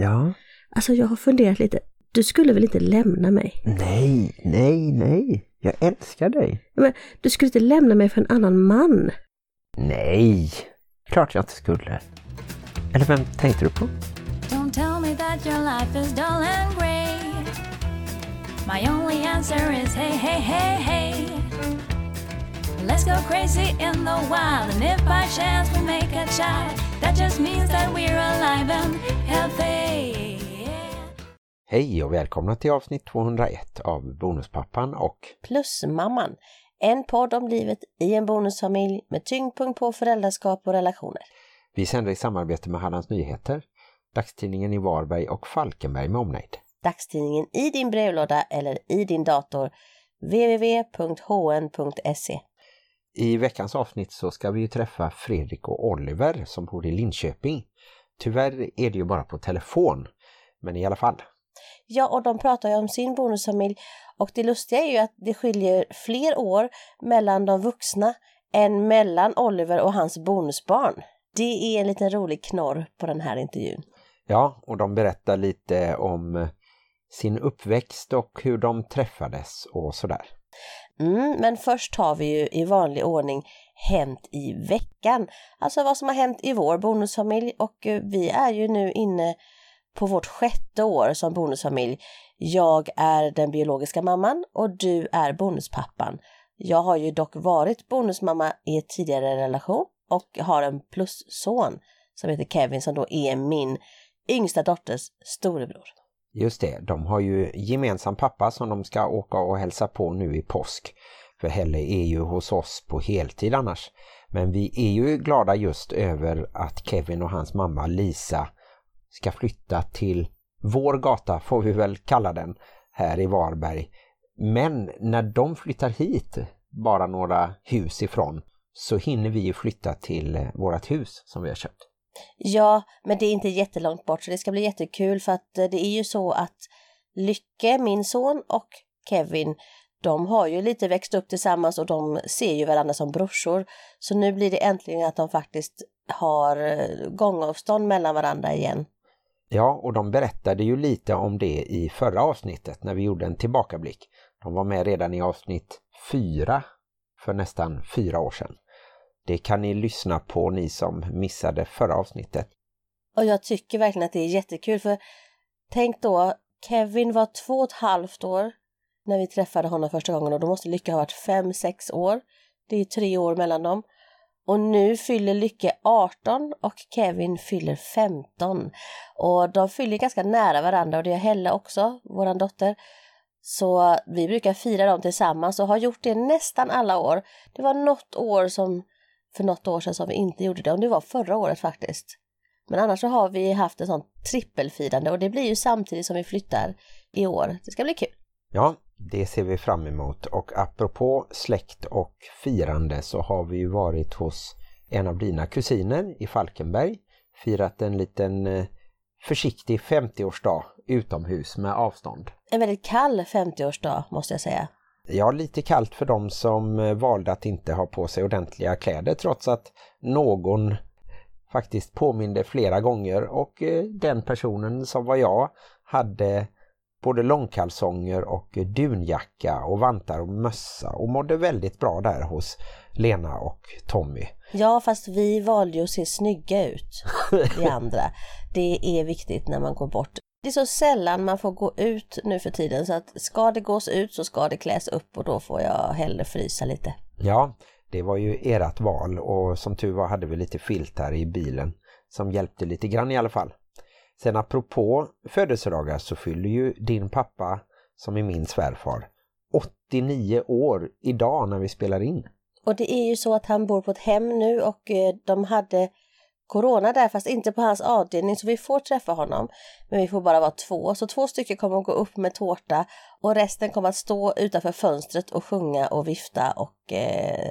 Ja. Alltså jag har funderat lite. Du skulle väl inte lämna mig? Nej, nej, nej. Jag älskar dig. Men du skulle inte lämna mig för en annan man? Nej, klart jag inte skulle. Eller vem tänkte du på? Don't tell me that your life is dull and grey. My only answer is hey, hey, hey, hey. Let's go crazy in the wild, and if by chance we make a child, that just means that we're alive and healthy. Hej och välkomna till avsnitt 201 av Bonuspappan och Plusmamman. En podd om livet i en bonusfamilj med tyngdpunkt på föräldraskap och relationer. vi sänder i samarbete med Hallands Nyheter, dagstidningen i Varberg och Falkenberg med omnejd. Dagstidningen i din brevlåda eller i din dator www.hn.se I veckans avsnitt så ska vi ju träffa Fredrik och Oliver som bor i Linköping. Tyvärr är det ju bara på telefon, men i alla fall. Ja, och de pratar ju om sin bonusfamilj och det lustiga är ju att det skiljer fler år mellan de vuxna än mellan Oliver och hans bonusbarn. Det är en liten rolig knorr på den här intervjun. Ja, och de berättar lite om sin uppväxt och hur de träffades och sådär. Mm, men först har vi ju i vanlig ordning hänt i veckan. Alltså vad som har hänt i vår bonusfamilj och eh, vi är ju nu inne på vårt sjätte år som bonusfamilj. Jag är den biologiska mamman och du är bonuspappan. Jag har ju dock varit bonusmamma i ett tidigare relation och har en plusson som heter Kevin som då är min yngsta dotters storebror. Just det, de har ju gemensam pappa som de ska åka och hälsa på nu i påsk. För Helle är ju hos oss på heltid annars. Men vi är ju glada just över att Kevin och hans mamma Lisa ska flytta till vår gata får vi väl kalla den här i Varberg. Men när de flyttar hit, bara några hus ifrån, så hinner vi ju flytta till eh, vårt hus som vi har köpt. Ja, men det är inte jättelångt bort så det ska bli jättekul för att eh, det är ju så att Lycke, min son och Kevin, de har ju lite växt upp tillsammans och de ser ju varandra som brorsor. Så nu blir det äntligen att de faktiskt har eh, gångavstånd mellan varandra igen. Ja, och de berättade ju lite om det i förra avsnittet när vi gjorde en tillbakablick. De var med redan i avsnitt 4 för nästan fyra år sedan. Det kan ni lyssna på ni som missade förra avsnittet. Och jag tycker verkligen att det är jättekul för tänk då, Kevin var två och ett halvt år när vi träffade honom första gången och då måste Lycka ha varit fem, sex år. Det är tre år mellan dem. Och nu fyller Lycke 18 och Kevin fyller 15. Och de fyller ganska nära varandra och det är Helle också, våran dotter. Så vi brukar fira dem tillsammans och har gjort det nästan alla år. Det var något år som, för något år sedan som vi inte gjorde det och det var förra året faktiskt. Men annars så har vi haft en sån trippelfirande och det blir ju samtidigt som vi flyttar i år. Det ska bli kul. Ja, det ser vi fram emot och apropå släkt och firande så har vi ju varit hos en av dina kusiner i Falkenberg. Firat en liten eh, försiktig 50-årsdag utomhus med avstånd. En väldigt kall 50-årsdag måste jag säga. Ja, lite kallt för dem som eh, valde att inte ha på sig ordentliga kläder trots att någon faktiskt påminde flera gånger och eh, den personen som var jag hade både långkalsonger och dunjacka och vantar och mössa och mådde väldigt bra där hos Lena och Tommy. Ja, fast vi valde ju att se snygga ut, vi andra. Det är viktigt när man går bort. Det är så sällan man får gå ut nu för tiden så att ska det gås ut så ska det kläs upp och då får jag hellre frysa lite. Ja, det var ju ert val och som tur var hade vi lite filt här i bilen som hjälpte lite grann i alla fall. Sen apropå födelsedagar så fyller ju din pappa, som är min svärfar, 89 år idag när vi spelar in. Och det är ju så att han bor på ett hem nu och eh, de hade corona där fast inte på hans avdelning så vi får träffa honom. Men vi får bara vara två så två stycken kommer att gå upp med tårta och resten kommer att stå utanför fönstret och sjunga och vifta och eh,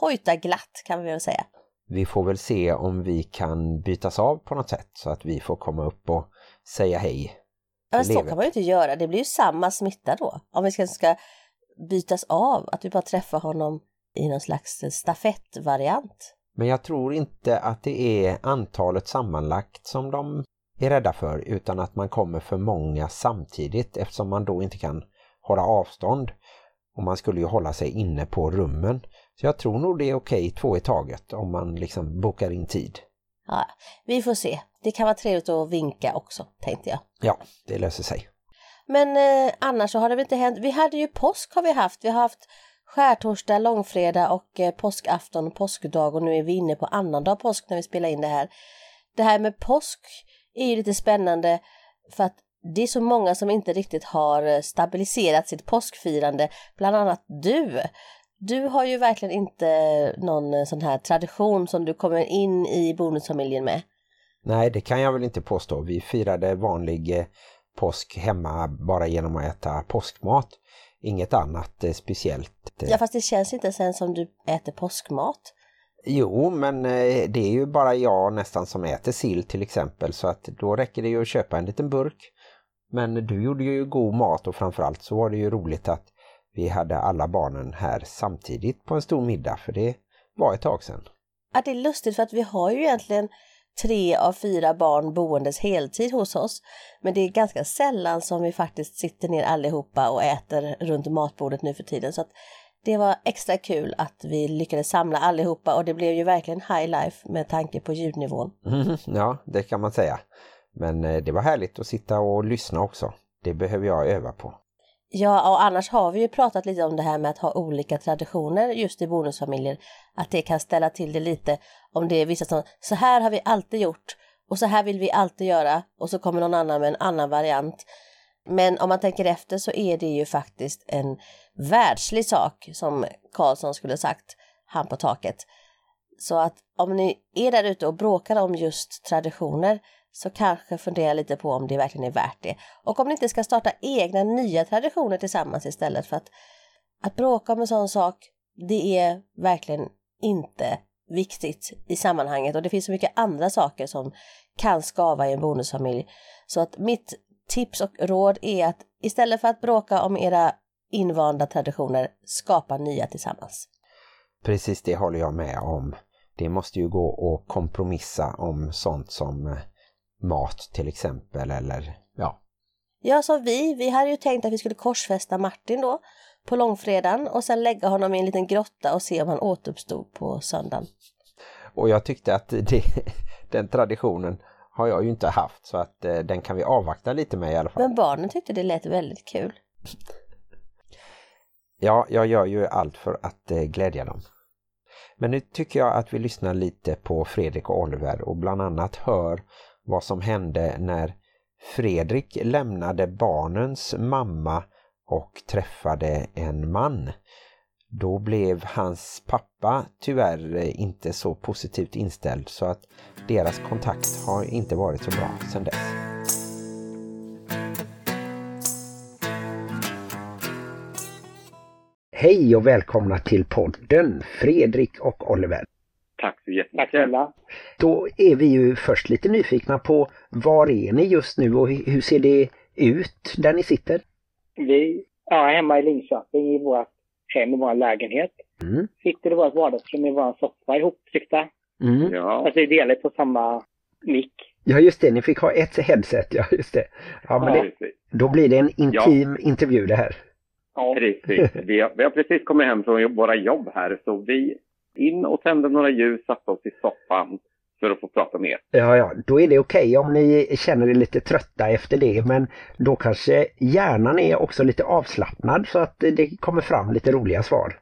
hojta glatt kan vi väl säga. Vi får väl se om vi kan bytas av på något sätt så att vi får komma upp och säga hej. Men så Lever. kan man ju inte göra, det blir ju samma smitta då. Om vi ska, ska bytas av, att vi bara träffar honom i någon slags stafettvariant. Men jag tror inte att det är antalet sammanlagt som de är rädda för utan att man kommer för många samtidigt eftersom man då inte kan hålla avstånd och man skulle ju hålla sig inne på rummen. Så jag tror nog det är okej två i taget om man liksom bokar in tid. Ja, vi får se. Det kan vara trevligt att vinka också, tänkte jag. Ja, det löser sig. Men eh, annars så har det väl inte hänt. Vi hade ju påsk har vi haft. Vi har haft skärtorsdag, långfredag och eh, påskafton och påskdag och nu är vi inne på annandag påsk när vi spelar in det här. Det här med påsk är ju lite spännande för att det är så många som inte riktigt har eh, stabiliserat sitt påskfirande, bland annat du. Du har ju verkligen inte någon eh, sån här tradition som du kommer in i bonusfamiljen med. Nej, det kan jag väl inte påstå. Vi firade vanlig eh, påsk hemma bara genom att äta påskmat. Inget annat eh, speciellt. Ja, fast det känns inte sen som du äter påskmat. Jo, men det är ju bara jag nästan som äter sill till exempel så att då räcker det ju att köpa en liten burk. Men du gjorde ju god mat och framförallt så var det ju roligt att vi hade alla barnen här samtidigt på en stor middag för det var ett tag sedan. Att det är lustigt för att vi har ju egentligen tre av fyra barn boendes heltid hos oss. Men det är ganska sällan som vi faktiskt sitter ner allihopa och äter runt matbordet nu för tiden. Så att det var extra kul att vi lyckades samla allihopa och det blev ju verkligen high life med tanke på ljudnivån. Mm, ja, det kan man säga. Men eh, det var härligt att sitta och lyssna också. Det behöver jag öva på. Ja, och annars har vi ju pratat lite om det här med att ha olika traditioner just i bonusfamiljer. Att det kan ställa till det lite om det är vissa som, så här har vi alltid gjort och så här vill vi alltid göra och så kommer någon annan med en annan variant. Men om man tänker efter så är det ju faktiskt en världslig sak som Karlsson skulle sagt, han på taket. Så att om ni är där ute och bråkar om just traditioner så kanske fundera lite på om det verkligen är värt det. Och om ni inte ska starta egna nya traditioner tillsammans istället för att att bråka om en sån sak, det är verkligen inte viktigt i sammanhanget och det finns så mycket andra saker som kan skava i en bonusfamilj. Så att mitt tips och råd är att istället för att bråka om era invanda traditioner, skapa nya tillsammans. Precis det håller jag med om. Det måste ju gå att kompromissa om sånt som eh, mat till exempel eller ja. Ja, som vi. Vi hade ju tänkt att vi skulle korsfästa Martin då på långfredagen och sen lägga honom i en liten grotta och se om han återuppstod på söndagen. Och jag tyckte att det, den traditionen har jag ju inte haft så att eh, den kan vi avvakta lite med i alla fall. Men barnen tyckte det lät väldigt kul. Ja, jag gör ju allt för att eh, glädja dem. Men nu tycker jag att vi lyssnar lite på Fredrik och Oliver och bland annat hör vad som hände när Fredrik lämnade barnens mamma och träffade en man. Då blev hans pappa tyvärr inte så positivt inställd så att deras kontakt har inte varit så bra sedan dess. Hej och välkomna till podden Fredrik och Oliver. Tack så jättemycket. Då är vi ju först lite nyfikna på var är ni just nu och hur ser det ut där ni sitter? Vi är hemma i Linköping i vårt hem, i vår lägenhet. Mm. Sitter i vårt vardagsrum i vår soffa ihoptryckta. Mm. Ja, Alltså vi delar på samma mick. Ja just det, ni fick ha ett headset, ja just det. Ja, men det, precis. då blir det en intim intervju det här. Ja. precis. Vi, har, vi har precis kommit hem från våra jobb här så vi in och tände några ljus, satte oss i soffan för att få prata mer. Ja, ja, då är det okej om ni känner er lite trötta efter det, men då kanske hjärnan är också lite avslappnad så att det kommer fram lite roliga svar.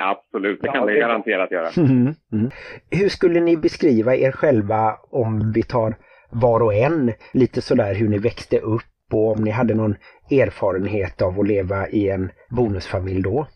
Absolut, det Ja, kan vi det- garanterat göra. Mm. Mm. Hur skulle ni beskriva er själva om vi tar var och en lite sådär hur ni växte upp och om ni hade någon erfarenhet av att leva i en bonusfamilj då?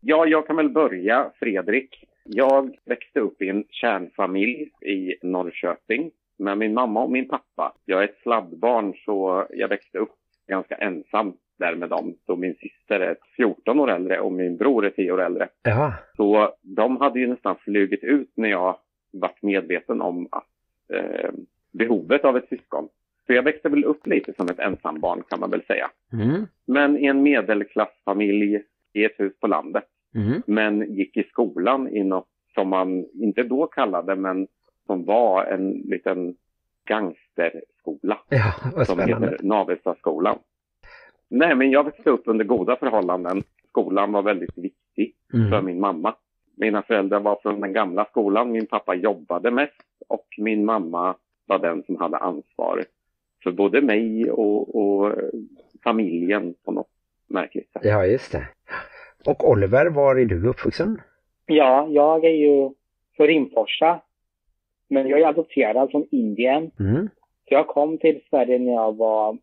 Ja, jag kan väl börja, Fredrik. Jag växte upp i en kärnfamilj i Norrköping med min mamma och min pappa. Jag är ett sladdbarn så jag växte upp ganska ensam där med dem. Så min syster är 14 år äldre och min bror är 10 år äldre. Ja, Så de hade ju nästan flugit ut när jag vart medveten om att, eh, behovet av ett syskon. Så jag växte väl upp lite som ett ensambarn kan man väl säga. mm. Men i en medelklassfamilj i ett hus på landet. Mm. Men gick i skolan i något som man inte då kallade men som var en liten förskola Ja, vad som heter Navestaskolan. Nej, men jag växte upp under goda förhållanden. Skolan var väldigt viktig för Mm. min mamma. Mina föräldrar var från den gamla skolan. Min pappa jobbade mest och min mamma var den som hade ansvar för både mig och, och familjen på något märkligt sätt. Ja, just det. Och Oliver, var är du uppvuxen? Ja, jag är ju från Rimforsa. Men jag är adopterad från Indien. Mm. Så jag kom till Sverige när jag var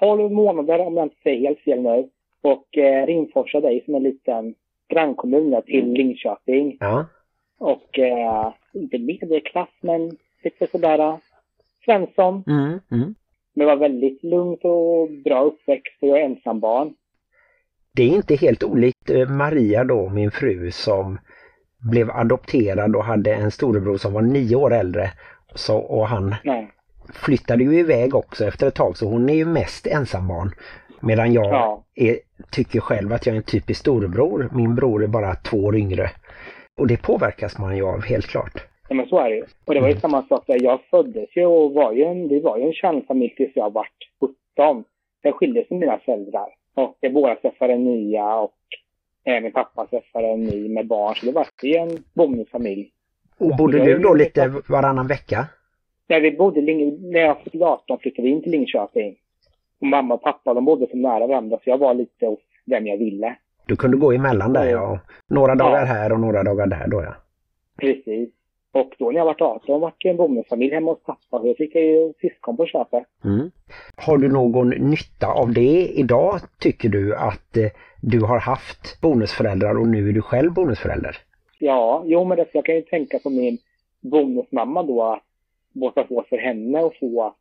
12 månader om jag inte säger helt fel nu. Och eh, Rimforsa det är som en liten grannkommun till Linköping. Ja. Och eh, inte medelklass men lite sådär eh, Svensson. Mm. Mm. Men var väldigt lugnt och bra uppväxt och jag är ensambarn. Det är inte helt olikt eh, Maria då, min fru, som blev adopterad och hade en storebror som var nio år äldre. Så, och han Nej. flyttade ju iväg också efter ett tag så hon är ju mest ensambarn. Medan jag Ja. är, tycker själv att jag är en typisk storebror. Min bror är bara två år yngre. Och det påverkas man ju av helt klart. Ja, men så är det ju. Och det var ju samma sak där. Jag föddes ju och var ju en, vi var ju en kärnfamilj tills jag vart 17. Sen skildes mina föräldrar. Och båda träffade nya och eh, min pappa träffade en ny med barn. Så det var en bonusfamilj. Och bodde du då lite varannan vecka? När vi bodde, när jag fyllde 18 flyttade vi in till Linköping. Och mamma och pappa de bodde så nära varandra så jag var lite hos vem jag ville. Du kunde gå emellan där ja. Några dagar här och några dagar där då ja. Precis. Och då när jag var 18 var det en bonusfamilj hemma hos pappa. Så jag fick jag ju syskon på köpet. Mm. Har du någon nytta av det idag tycker du att eh, du har haft bonusföräldrar och nu är du själv bonusförälder? Ja, jo men det, jag kan ju tänka på min bonusmamma då. att Båda två för henne att få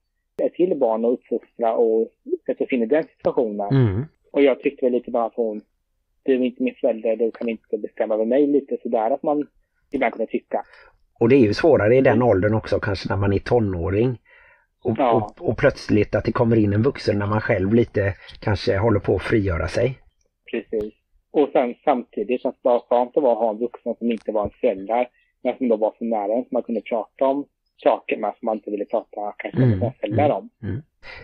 ett till barn och uppfostra och sätta sig in i den situationen. Mm. Och jag tyckte väl lite bara att hon, du är inte min förälder, du kan inte bestämma över mig lite sådär att man ibland kunde tycka. Och det är ju svårare i den åldern också kanske när man är tonåring. Och, Ja. och, och plötsligt att det kommer in en vuxen när man själv lite kanske håller på att frigöra sig. Precis. Och sen samtidigt känns det bara skönt att ha en vuxen som inte var en förälder, men som då var så nära en som man kunde prata om saker med som man inte ville prata kanske med Mm, sina föräldrar om.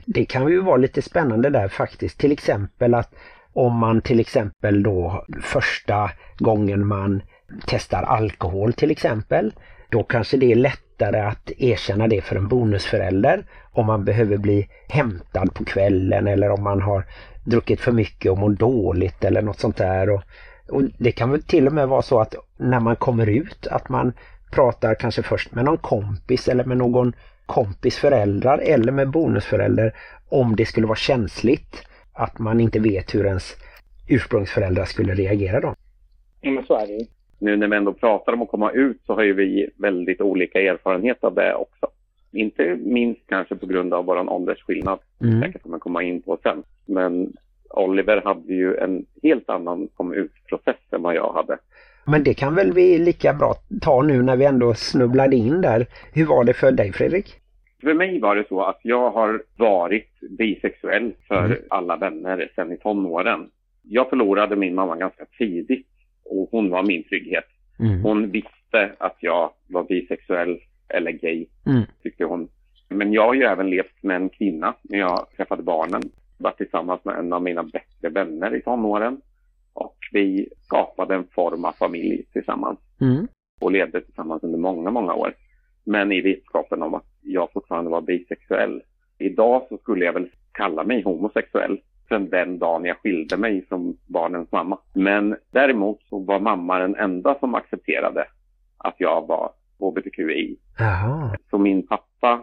Det kan ju vara lite spännande där faktiskt. Till exempel att om man till exempel då första gången man testar alkohol till exempel. Då kanske det är lättare att erkänna det för en bonusförälder om man behöver bli hämtad på kvällen eller om man har druckit för mycket och mår dåligt eller något sånt där. Och, och det kan väl till och med vara så att när man kommer ut att man pratar kanske först med någon kompis eller med någon kompis föräldrar eller med bonusförälder om det skulle vara känsligt att man inte vet hur ens ursprungsföräldrar skulle reagera då. Ja, men så är det ju. Nu när vi ändå pratar om att komma ut så har ju vi väldigt olika erfarenhet av det också. Inte minst kanske på grund av vår åldersskillnad. Mm. säkert kommer komma in på sen. Men Oliver hade ju en helt annan kom ut-process än vad jag hade. Men det kan väl vi lika bra ta nu när vi ändå snubblade in där. Hur var det för dig Fredrik? För mig var det så att jag har varit bisexuell för Mm. alla vänner sedan i tonåren. Jag förlorade min mamma ganska tidigt och hon var min trygghet. Mm. Hon visste att jag var bisexuell eller gay, Mm. tyckte hon. Men jag har ju även levt med en kvinna när jag träffade barnen. Var tillsammans med en av mina bättre vänner i tonåren. Och vi skapade en form av familj tillsammans Mm. och levde tillsammans under många, många år. Men i vetskapen om att jag fortfarande var bisexuell. Idag så skulle jag väl kalla mig homosexuell sen den dagen jag skilde mig från barnens mamma. Men däremot så var mamma den enda som accepterade att jag var hbtqi. Jaha. Så min pappa,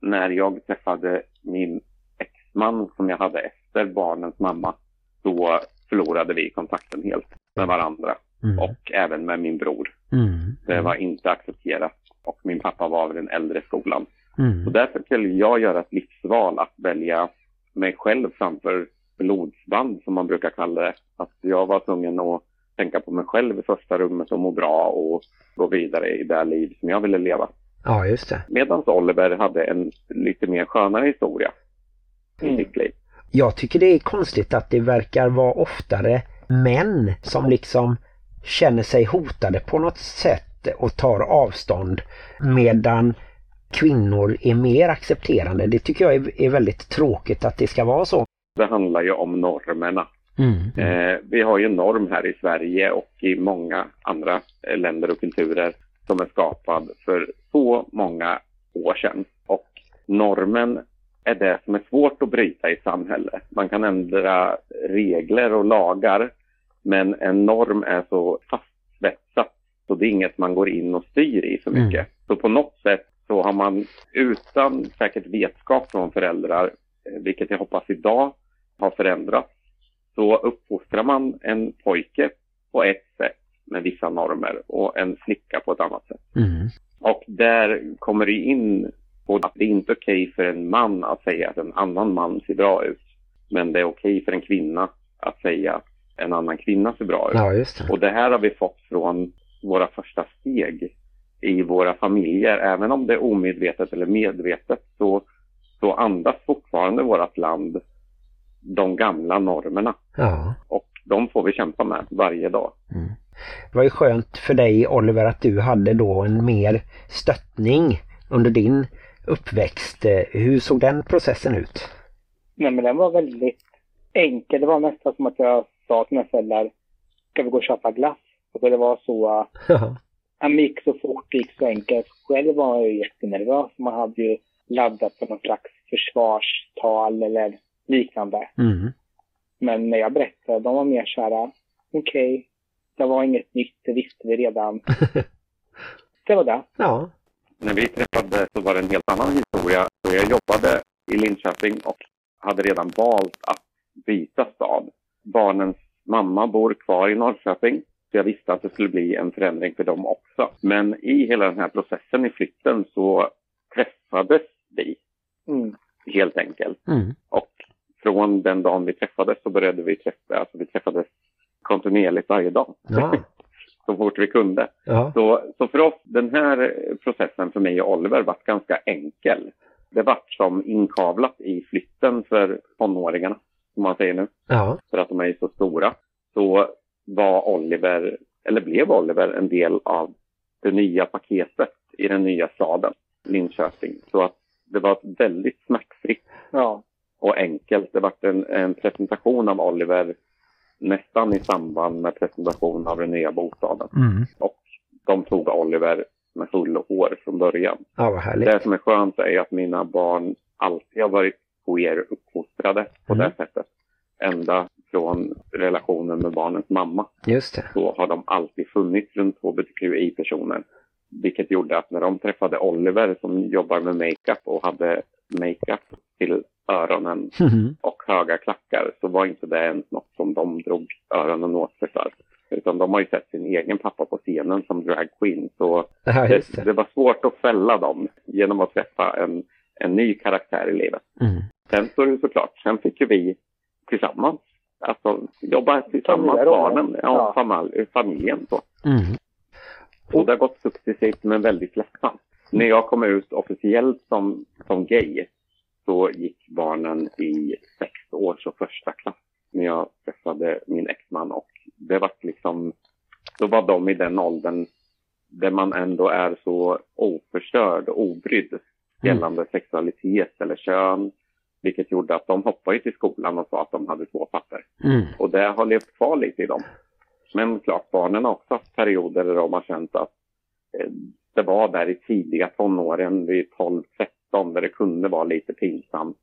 när jag träffade min exman som jag hade efter barnens mamma, då förlorade vi kontakten helt med varandra Mm. och även med min bror. Mm. Det var inte accepterat och min pappa var vid den äldre skolan. Mm. Så därför skulle jag göra ett livsval att välja mig själv framför blodsband som man brukar kalla det. Att jag var tvungen att tänka på mig själv i första rummet och må bra och gå vidare i det liv som jag ville leva. Ja, just det. Medan Oliver hade en lite mer skönare historia i Mm. sitt liv. Jag tycker det är konstigt att det verkar vara oftare män som liksom känner sig hotade på något sätt och tar avstånd medan kvinnor är mer accepterande. Det tycker jag är väldigt tråkigt att det ska vara så. Det handlar ju om normerna. Mm. Eh, vi har ju en norm här i Sverige och i många andra eh, länder och kulturer som är skapad för så många år sedan. Och normen är det som är svårt att bryta i samhället. Man kan ändra regler och lagar men en norm är så fastsvetsat så det är inget man går in och styr i så mycket. Mm. Så på något sätt så har man utan säkert vetskap från föräldrar, eh, vilket jag hoppas idag har förändrats, så uppfostrar man en pojke på ett sätt med vissa normer och en flicka på ett annat sätt. Mm. Och där kommer det in på att det är inte okej för en man att säga att en annan man ser bra ut. Men det är okej för en kvinna att säga att en annan kvinna ser bra ut. Ja, det. Och det här har vi fått från våra första steg i våra familjer. Även om det är omedvetet eller medvetet så, så andas fortfarande vårt land de gamla normerna. Ja. Och de får vi kämpa med varje dag. Det var ju skönt för dig Oliver att du hade då en mer stöttning under din uppväxt. Hur såg den processen ut? Nej, men den var väldigt enkel. Det var nästan som att jag sa till mina föräldrar, ska vi gå och köpa glass? Och det var så, Ja. det gick så fort, det gick så enkelt. Själv var jag ju jättenervös. Man hade ju laddat för någon slags försvarstal eller liknande. Mm. Men när jag berättade, de var mer såhär, okej, det var inget nytt, det visste vi redan. det var det. Ja. När vi träffades så var det en helt annan historia. Så jag jobbade i Linköping och hade redan valt att byta stad. Barnens mamma bor kvar i Norrköping. Så jag visste att det skulle bli en förändring för dem också. Men i hela den här processen i flytten så träffades vi Mm. helt enkelt. Mm. Och från den dagen vi träffades så började vi träffa, alltså vi träffades kontinuerligt varje dag. Ja. så fort vi kunde. Ja. Så, så för oss, den här processen för mig och Oliver var ganska enkel. Det var som inkavlat i flytten för tonåringarna, som man säger nu, Ja. för att de är så stora. Så var Oliver, eller blev Oliver en del av det nya paketet i den nya staden, Linköping. Så att det var väldigt smärtfritt Ja. Och enkelt. Det var en, en presentation av Oliver nästan i samband med presentation av den nya bostaden. Mm. Och de tog Oliver med full hår från början. Ja. Det som är skönt är att mina barn alltid har varit queer uppfostrade på Mm. det sättet. Ända från relationen med barnens mamma Just det. så har de alltid funnits runt hbtqi-personer. Vilket gjorde att när de träffade Oliver som jobbar med makeup och hade makeup till öronen Mhm. och höga klackar så var inte det ens något som de drog öronen åt sig för. Utan de har ju sett sin egen pappa på scenen som drag queen. Så Ja, det, det. det var svårt att fälla dem genom att träffa en, en ny karaktär i livet. Mm. Sen så är det såklart, sen fick ju vi tillsammans, alltså jobba tillsammans, barnen, ja, Ja. familj, familjen så. Mm. Så det har gått successivt men väldigt lättsamt. När jag kom ut officiellt som, som gay så gick barnen i sex års och första klass när jag träffade min exman och det var liksom, då var de i den åldern där man ändå är så oförstörd och obrydd gällande sexualitet eller kön. Vilket gjorde att de hoppade till skolan och sa att de hade två papper. Mm. Och det har levt kvar lite i dem. Men klart, barnen har också haft perioder där de har känt att eh, det var där i tidiga tonåren, vid 12-13, där det kunde vara lite pinsamt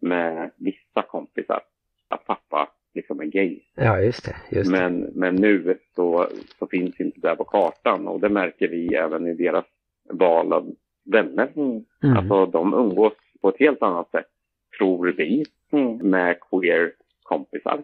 med vissa kompisar. Att pappa liksom är gay. Ja, just det. Just det. Men, men nu så, så finns inte det på kartan och det märker vi även i deras val av vänner. Mm. Mm. Alltså de umgås på ett helt annat sätt, tror vi, Mm. med queer kompisar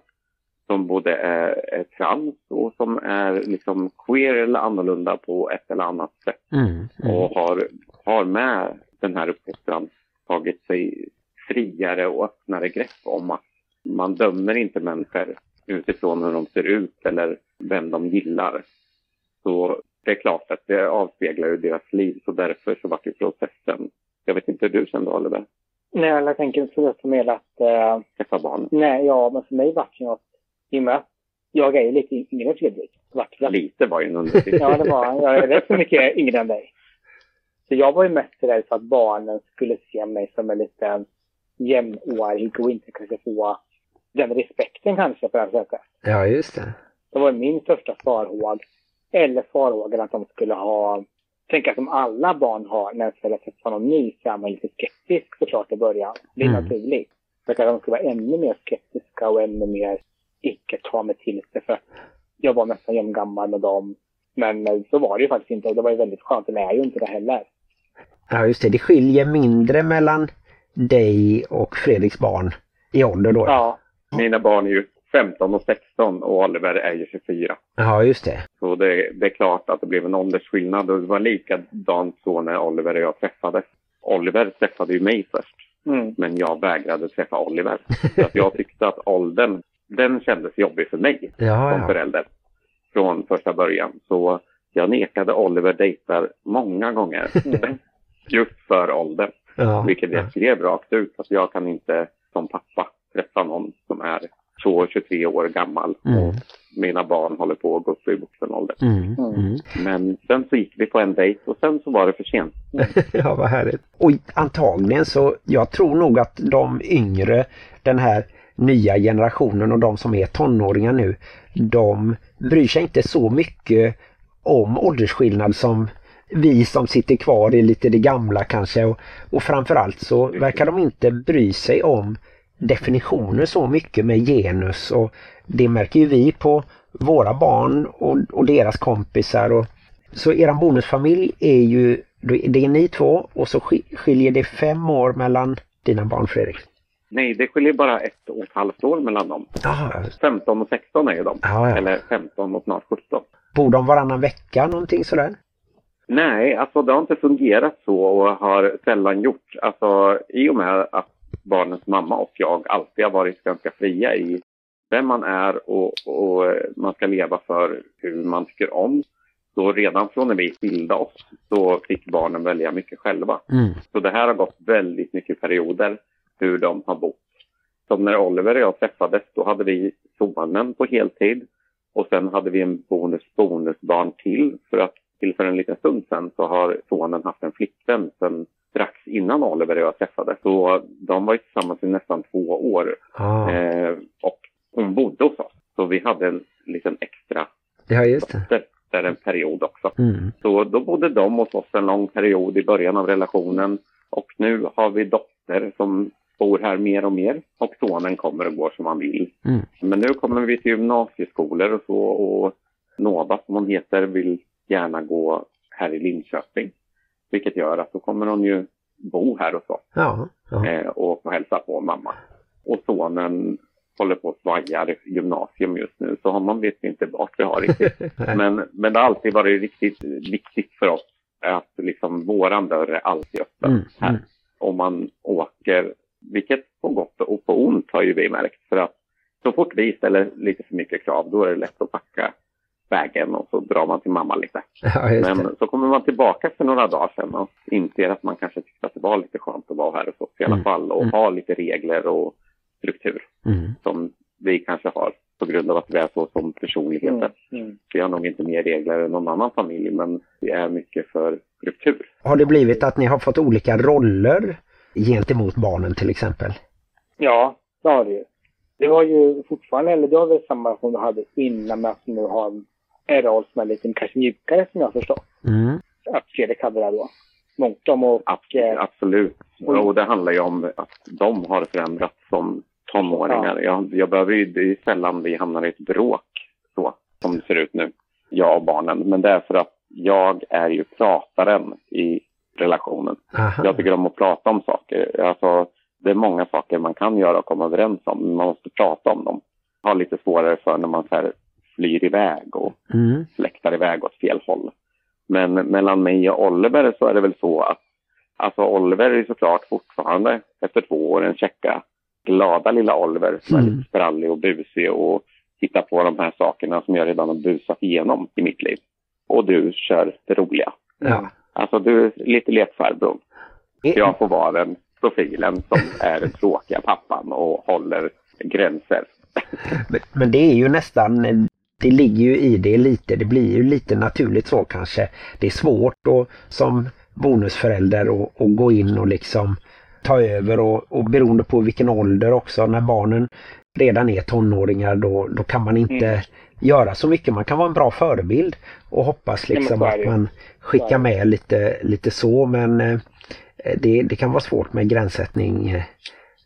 som både är, är trans och som är liksom queer eller annorlunda på ett eller annat sätt Mm. Mm. och har, har med den här uppfostran tagit sig friare och öppnare grepp om att man dömer inte människor utifrån hur de ser ut eller vem de gillar. Så det är klart att det avspeglar ju deras liv så därför så vart ju processen. Jag vet inte hur du kände Oliver, Nej, jag tänker så som är att, eh, träffa barn. nej, ja, men för mig vart det något, i och med att jag är ju lite yngre än Fredrik. Vart det. Lite var ju en underdrift. Ja, det var, jag är rätt så mycket yngre än dig. Så jag var ju mest rädd för att barnen skulle se mig som en liten jämnårig och inte kanske få den respekten kanske på det sättet. Ja, just det. Det var min största farhåg. Eller farhågan att de skulle ha, tänka som alla barn har när de träffar någon ny, så är man lite skeptisk såklart i början. Det är Mm. naturligt. Så att de skulle vara ännu mer skeptiska och ännu mer icke ta mig till sig för jag var nästan jämngammal med dem. Men eh, så var det ju faktiskt inte och det var ju väldigt skönt. Det är ju inte det heller. Ja, just det. Det skiljer mindre mellan dig och Fredriks barn i ålder då. Ja, Mina barn är ju 15 och 16 och Oliver är ju 24. Ja, just det. Så det, det är klart att det blev en åldersskillnad och det var likadant så när Oliver och jag träffades. Oliver träffade ju mig först, mm. men jag vägrade träffa Oliver. Så att jag tyckte att åldern, den kändes jobbig för mig Ja, som ja. förälder från första början. Så jag nekade Oliver dejtar många gånger Mm. Just för åldern. ja. Vilket jag skrev rakt ut att jag kan inte som pappa träffa någon som är 22-23 år gammal Mm. och mina barn håller på att gå upp i vuxen ålder. Mm. Mm. Men sen så gick vi på en dejt och sen så var det för sent. Ja, vad härligt. Och antagligen så, jag tror nog att de yngre, den här nya generationen och de som är tonåringar nu, de bryr sig inte så mycket om åldersskillnad som vi som sitter kvar i lite det gamla kanske och, och framförallt så verkar de inte bry sig om definitioner så mycket med genus och det märker ju vi på våra barn och, och deras kompisar och så eran bonusfamilj är ju, det är ni två och så sk- skiljer det fem år mellan dina barn Fredrik. Nej, det skiljer bara ett och ett halvt år mellan dem. Ja, 15 och 16 är ju de. Ja, ja. Eller 15 och snart 17. bor de varannan vecka någonting sådär? Nej, alltså det har inte fungerat så och har sällan gjort. Alltså i och med att barnens mamma och jag alltid har varit ganska fria i vem man är och, och man ska leva för hur man tycker om. Så redan från när vi skilde oss så fick barnen välja mycket själva. Mm. Så det här har gått väldigt mycket perioder hur de har bott. Som när Oliver och jag träffades, då hade vi sonen på heltid och sen hade vi en bonus bonusbarn till för att till för en liten stund sedan så har sonen haft en flickvän sen strax innan Oliver och jag träffades. Så de var tillsammans i nästan två år Ja, eh, och hon bodde hos oss. Så vi hade en liten extra ja just det. där en period också. Mm. Så då bodde de hos oss en lång period i början av relationen och nu har vi dotter som bor här mer och mer och sonen kommer och går som han vill. Mm. Men nu kommer vi till gymnasieskolor och så och Nova som hon heter vill gärna gå här i Linköping. Vilket gör att då kommer hon ju bo här hos oss Ja, ja. eh, och få hälsa på mamma. Och sonen håller på att svajar gymnasium just nu så honom vet vi inte vart vi har riktigt. Men, men det har alltid varit riktigt viktigt för oss att liksom våran dörr är alltid öppen Mm, här. mm. Om man åker, vilket på gott och på ont har ju vi märkt. För att så fort vi ställer lite för mycket krav då är det lätt att packa vägen och så drar man till mamma lite. ja just det. Men så kommer man tillbaka efter några dagar sen och inser att man kanske tyckte att det var lite skönt att vara här hos oss i alla Mm, fall och mm. ha lite regler och struktur Mm. som vi kanske har på grund av att vi är så som personligheter. Mm. Mm. Vi har nog inte mer regler än någon annan familj men vi är mycket för struktur. Har det blivit att ni har fått olika roller gentemot barnen till exempel? Ja, det har det ju. Det var ju fortfarande, eller det var väl samma som du hade innan med att nu har en roll som är lite kanske mjukare som jag förstår. Mm. Att Fredrik hade det då. Mångt om och Abs- Absolut. Oj. Och det handlar ju om att de har förändrats som tonåringar. Jag, jag behöver ju, det är ju sällan vi hamnar i ett bråk så som det ser ut nu, jag och barnen. Men det är för att jag är ju prataren i relationen. Aha. Jag tycker om att prata om saker. Alltså, det är många saker man kan göra och komma överens om, men man måste prata om dem. Har lite svårare för när man så här flyr iväg och Mm. fläktar iväg åt fel håll. Men mellan mig och Oliver så är det väl så att alltså Oliver är såklart fortfarande efter två år en checka glada lilla Oliver som är Mm. lite sprallig och busig och hittar på de här sakerna som jag redan har busat igenom i mitt liv. Och du kör det roliga. Ja. Alltså du är lite lekfarbror. Eh, Jag får vara den profilen som är den tråkiga pappan och håller gränser. Men- Men det är ju nästan, det ligger ju i det lite, det blir ju lite naturligt så kanske. Det är svårt och som bonusförälder och gå in och liksom ta över och, och beroende på vilken ålder också när barnen redan är tonåringar då, då kan man inte Mm. göra så mycket. Man kan vara en bra förebild och hoppas liksom att man skickar med lite, lite så men eh, det, det kan vara svårt med gränssättning eh,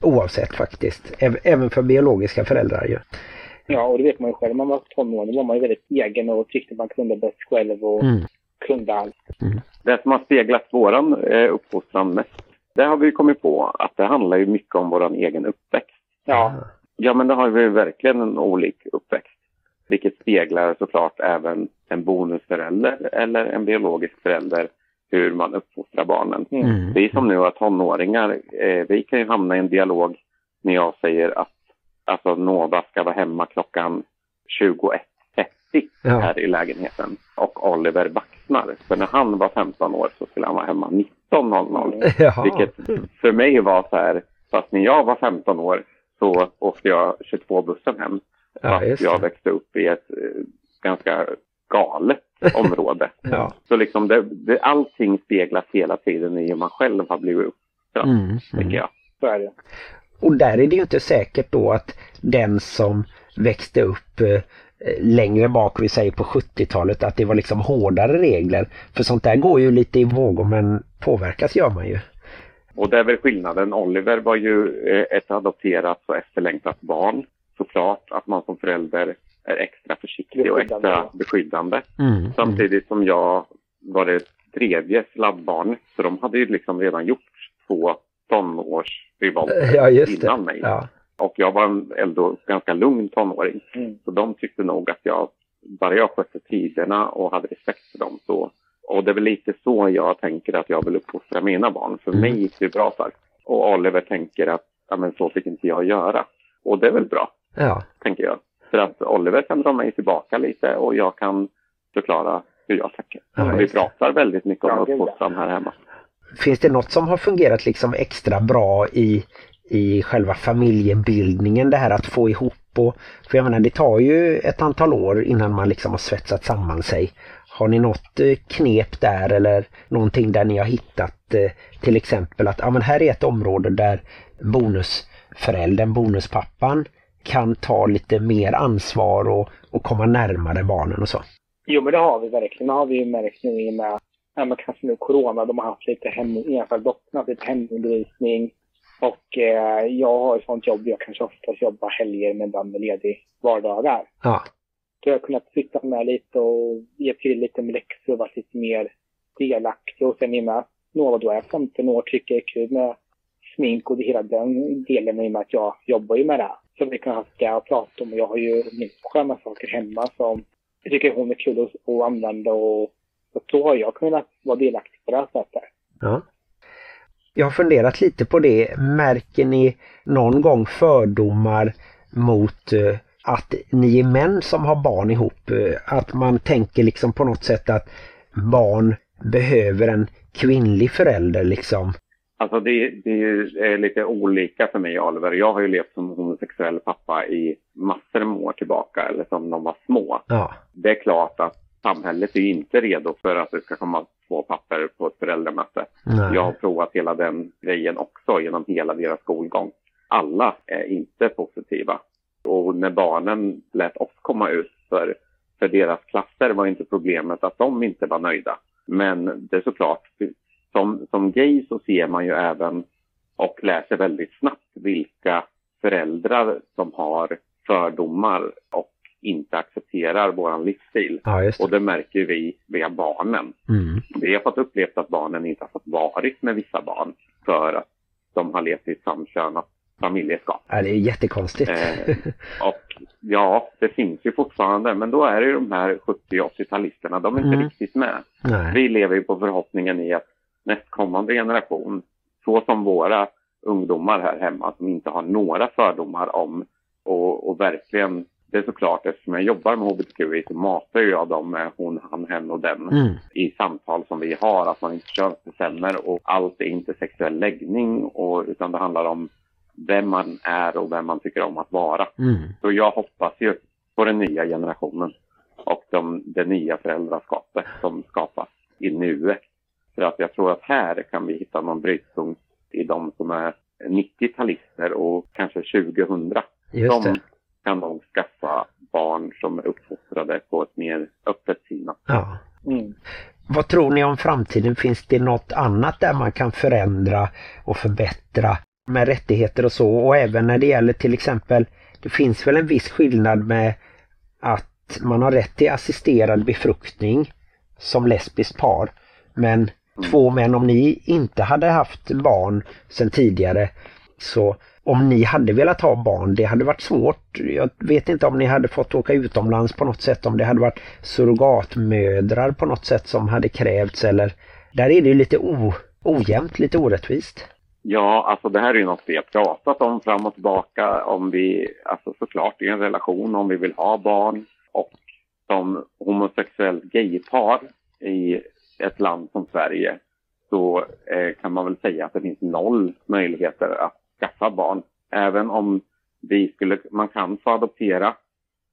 oavsett faktiskt. Äv- Även för biologiska föräldrar ju. Ja, och det vet man ju själv. Man var tonåring då var man ju väldigt egen och tyckte man kunde bäst själv och Mm. kunde allt. Det som har speglat våran eh, uppfostran mest, det har vi kommit på att det handlar ju mycket om våran egen uppväxt. Ja, Ja, men det har vi verkligen en olik uppväxt. Vilket speglar såklart även en bonusförälder eller en biologisk förälder hur man uppfostrar barnen. Mm. Vi som nu har tonåringar, eh, vi kan ju hamna i en dialog när jag säger att alltså, Nova ska vara hemma klockan 21.30 Ja. här i lägenheten. Och Oliver baxnar. För när han var 15 år så skulle han vara hemma 19.00. Jaha. Vilket för mig var så här, fast när jag var 15 år så åkte jag 22-bussen hem. Ja, Fast jag växte upp i ett eh, ganska galet område. Ja. Så liksom det, det, allting speglas hela tiden i hur man själv har blivit uppfostrad, Mm, tycker mm. jag. så är det. Och där är det ju inte säkert då att den som växte upp eh, längre bak, vi säger på 70-talet, att det var liksom hårdare regler. För sånt där går ju lite i vågor men påverkas gör man ju. Och det är väl skillnaden. Oliver var ju eh, ett adopterat och efterlängtat barn. Såklart att man som förälder är extra försiktig och extra beskyddande. Mm. Samtidigt som jag var det tredje sladdbarnet. Så de hade ju liksom redan gjort två tonårsrevolter Ja, just det. innan mig. Ja. Och jag var en ändå ganska lugn tonåring. Mm. Så de tyckte nog att jag, bara jag skötte tiderna och hade respekt för dem så. Och det är väl lite så jag tänker att jag vill uppfostra mina barn. För Mm. mig gick det bra sagt. Och Oliver tänker att ja, men så fick inte jag göra. Och det är väl bra, ja. tänker jag. För att Oliver kan dra mig tillbaka lite och jag kan förklara hur jag tänker. Ja, vi pratar väldigt mycket om Ja, ja. uppfostran här hemma. Finns det något som har fungerat liksom extra bra i, i själva familjebildningen? Det här att få ihop och... För jag menar det tar ju ett antal år innan man liksom har svetsat samman sig. Har ni något eh, knep där eller någonting där ni har hittat eh, till exempel att ja, men här är ett område där bonusföräldern, bonuspappan kan ta lite mer ansvar och, och komma närmare barnen och så. Jo, men det har vi verkligen. Det har vi ju märkt nu i och med att ja, men kanske nu corona. De har haft lite hem, i alla fall dottern har lite hemundervisning. Och eh, jag har ett sånt jobb. Jag kanske oftast jobbar helger men ibland med ledig vardagar. Ja, Så jag har kunnat sitta med lite och ge till lite med läxor och varit lite mer delaktig. Och sen i och med att Nova då är 15 år tycker jag är kul med smink och hela den delen i och med att jag jobbar ju med det. Så vi kan ha det att prata om och jag har ju min sköna saker hemma som jag tycker hon är kul att, att använda och, och så har jag kunnat vara delaktig på det här sättet. Ja. Jag har funderat lite på det. Märker ni någon gång fördomar mot eh, att ni är män som har barn ihop? Eh, att man tänker liksom på något sätt att barn behöver en kvinnlig förälder liksom. Alltså det, det är lite olika för mig och Oliver. Jag har ju levt som homosexuell pappa i massor med år tillbaka, eller som de var små. Ja, Det är klart att samhället är ju inte redo för att det ska komma två papper på ett föräldramöte. nej. Jag har provat hela den grejen också genom hela deras skolgång. Alla är inte positiva. Och när barnen lät oss komma ut för, för deras klasser var inte problemet att de inte var nöjda. Men det är såklart, som, som gay så ser man ju även och läser väldigt snabbt vilka föräldrar som har fördomar och inte accepterar våran livsstil. Ja, just Och det. det märker vi via barnen. Mm. Vi har fått upplevt att barnen inte har fått varit med vissa barn för att de har levt i ett samkönat familjeskap. Ja, det är jättekonstigt. Eh, och ja, det finns ju fortfarande, men då är det ju de här 70 och 80-talisterna, de är inte Mm. riktigt med. nej. Vi lever ju på förhoppningen i att nästkommande generation, så som våra ungdomar här hemma som inte har några fördomar om och, och verkligen, det är såklart eftersom jag jobbar med hbtqi så matar jag dem med hon, han, hen och den Mm. i samtal som vi har, att man inte könsbestämmer och allt är inte sexuell läggning och, utan det handlar om vem man är och vem man tycker om att vara. Mm. Så jag hoppas ju på den nya generationen och de, det nya föräldraskapet som skapas i nuet. För att jag tror att här kan vi hitta någon brytpunkt i de som är 90-talister och kanske 2000. Just de det. Kan nog skaffa barn som är uppfostrade på ett mer öppet sinne. Ja. Mm. Vad tror ni om framtiden? Finns det något annat där man kan förändra och förbättra med rättigheter och så? Och även när det gäller till exempel, det finns väl en viss skillnad med att man har rätt till assisterad befruktning som lesbiskt par. Men två män, om ni inte hade haft barn sedan tidigare så om ni hade velat ha barn, det hade varit svårt. Jag vet inte om ni hade fått åka utomlands på något sätt, om det hade varit surrogatmödrar på något sätt som hade krävts eller där är det lite o, ojämnt, lite orättvist. Ja, alltså det här är ju något vi har pratat om fram och tillbaka. Om vi, alltså såklart i en relation, om vi vill ha barn och som homosexuellt gaypar i ett land som Sverige så eh, kan man väl säga att det finns noll möjligheter att skaffa barn. Även om vi skulle, man kan få adoptera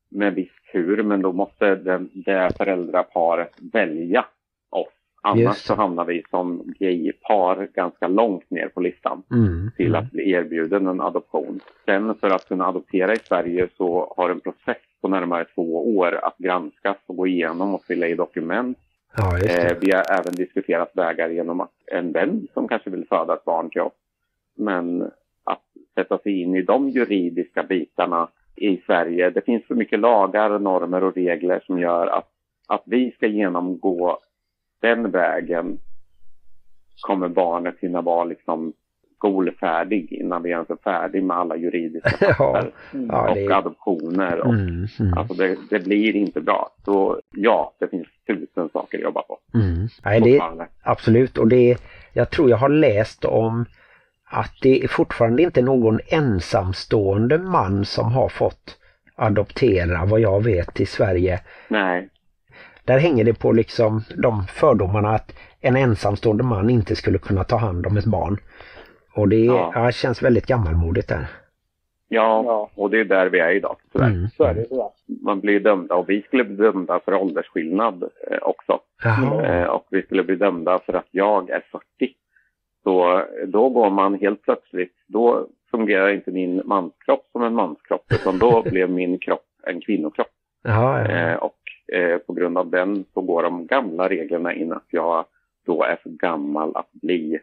med viss tur, men då måste det, det föräldraparet välja oss. Annars Just så hamnar vi som gaypar ganska långt ner på listan Mm. till att bli erbjuden en adoption. Sen för att kunna adoptera i Sverige så har en process på närmare två år att granskas och gå igenom och fylla i dokument. Ja, Eh, vi har även diskuterat vägar genom att en vän som kanske vill föda ett barn till oss. Men sätta sig in i de juridiska bitarna i Sverige, det finns för mycket lagar, normer och regler som gör att, att vi ska genomgå den vägen kommer barnet hinna vara liksom skolfärdig innan vi ens är färdig med alla juridiska papper ja, och det, adoptioner. Och, mm, mm, Alltså det, det blir inte bra. Så ja, det finns tusen saker att jobba på. mm. Nej, det. Absolut och det jag tror jag har läst om att det är fortfarande inte någon ensamstående man som har fått adoptera vad jag vet i Sverige. Nej, Där hänger det på liksom de fördomarna att en ensamstående man inte skulle kunna ta hand om ett barn. Och det Ja. ja. känns väldigt gammalmodigt där. ja, och det är där vi är idag. Mm. Så är det. Man blir dömda och vi skulle bli dömda för åldersskillnad eh, också. Jaha. Eh, och vi skulle bli dömda för att jag är 40. Så då går man helt plötsligt, då fungerar inte min manskropp som en manskropp utan då blev min kropp en kvinnokropp. Jaha, ja. Eh, och eh, på grund av den så går de gamla reglerna in att jag då är för gammal att bli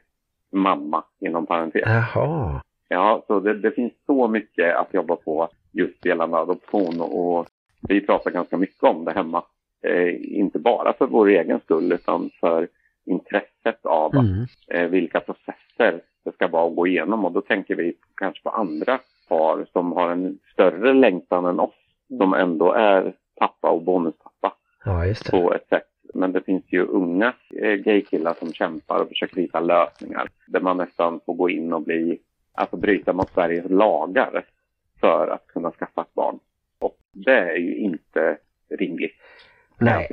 mamma inom parentes. Jaha. Ja, så det, det finns så mycket att jobba på just gällande adoption och vi pratar ganska mycket om det hemma. Eh, inte bara för vår egen skull utan för intresset av Mm. eh, vilka processer det ska vara att gå igenom och då tänker vi kanske på andra par som har en större längtan än oss som ändå är pappa och bonuspappa Ja, på ett sätt. Men det finns ju unga eh, gaykillar som kämpar och försöker hitta lösningar där man nästan får gå in och bli, alltså bryta mot Sveriges lagar för att kunna skaffa ett barn. Och det är ju inte rimligt. Nej.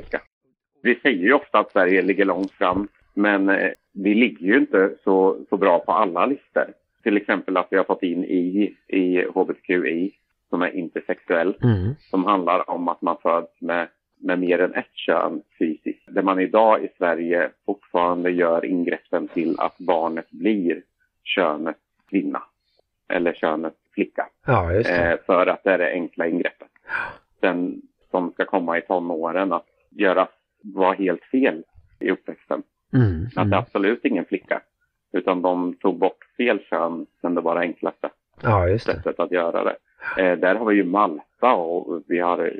Vi säger ju ofta att Sverige ligger långt fram, men eh, vi ligger ju inte så, så bra på alla listor. Till exempel att vi har fått in I i HBTQI som är intersexuell Mm. som handlar om att man föds med, med mer än ett kön fysiskt. Där man idag i Sverige fortfarande gör ingreppen till att barnet blir könet kvinna eller könet flicka. Ja. Eh, för att det är det enkla ingreppet. Sen som ska komma i tonåren att göra var helt fel i uppväxten. Mm. Att det är Mm. absolut ingen flicka. Utan de tog bort fel kön sen det var det enklaste Ja, just det. sättet att göra det. Eh, där har vi ju Malta och vi har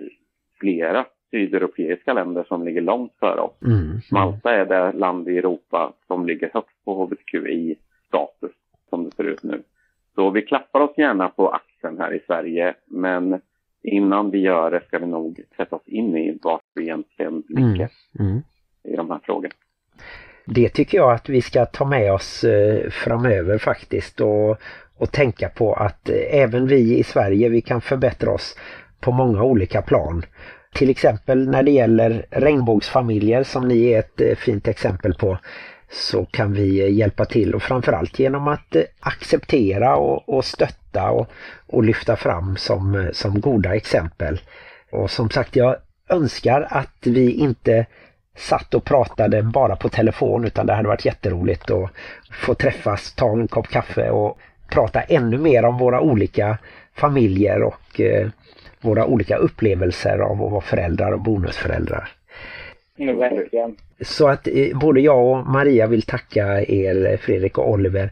flera sydeuropeiska länder som ligger långt före oss. Mm. Mm. Malta är det land i Europa som ligger högst på hbtqi-status som det ser ut nu. Så vi klappar oss gärna på axeln här i Sverige men innan vi gör det ska vi nog sätta oss in i vart vi egentligen ligger Mm. i de här frågorna. Det tycker jag att vi ska ta med oss eh, framöver faktiskt och, och tänka på att eh, även vi i Sverige vi kan förbättra oss på många olika plan. Till exempel när det gäller regnbågsfamiljer som ni är ett eh, fint exempel på så kan vi hjälpa till och framförallt genom att eh, acceptera och, och stötta och, och lyfta fram som, eh, som goda exempel. Och som sagt jag önskar att vi inte satt och pratade bara på telefon utan det hade varit jätteroligt att få träffas, ta en kopp kaffe och prata ännu mer om våra olika familjer och eh, våra olika upplevelser av att vara föräldrar och bonusföräldrar. Mm, verkligen. Så att eh, både jag och Maria vill tacka er Fredrik och Oliver.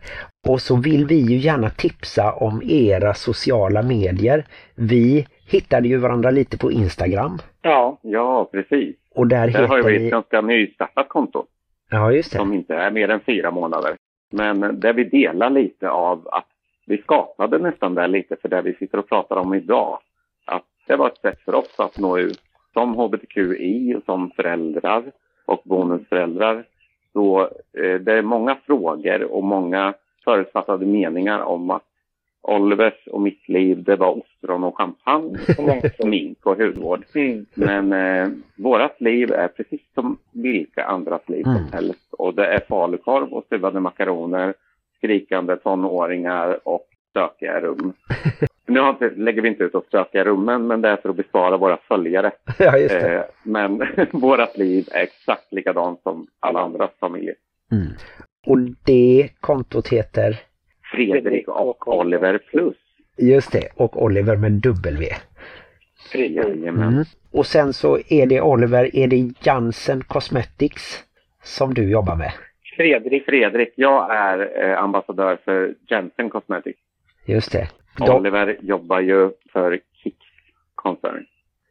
Och så vill vi ju gärna tipsa om era sociala medier. Vi hittade ju varandra lite på Instagram. Ja, Ja, precis. Och där, Där har heter vi vi... ett ganska nystartat konto Ja, just det. som inte är mer än fyra månader. Men där vi delar lite av att vi skapade nästan där lite för det vi sitter och pratar om idag. Att det var ett sätt för oss att nå ut som hbtqi och som föräldrar och bonusföräldrar. Så eh, det är många frågor och många förutfattade meningar om att Olivers och mitt liv, det var ostron och champagne, smink och hudvård. mm. Men eh, vårat liv är precis som vilka andras liv Mm. som helst. Och det är falukorv och stuvade makaroner, skrikande tonåringar och stökiga rum. Nu har inte, lägger vi inte ut oss stökiga rummen, men det är för att bespara våra följare. Ja, just det. Eh, men vårat liv är exakt likadant som alla andras familjer. Mm. Och det kontot heter, Fredrik och Oliver plus. just det, och Oliver med W. Jajamän. Mm. Och sen så är det Oliver, är det Jansen Cosmetics som du jobbar med? Fredrik. Fredrik, jag är eh, ambassadör för Jensen Cosmetics. Just det. Oliver jobbar ju för Kicks koncern.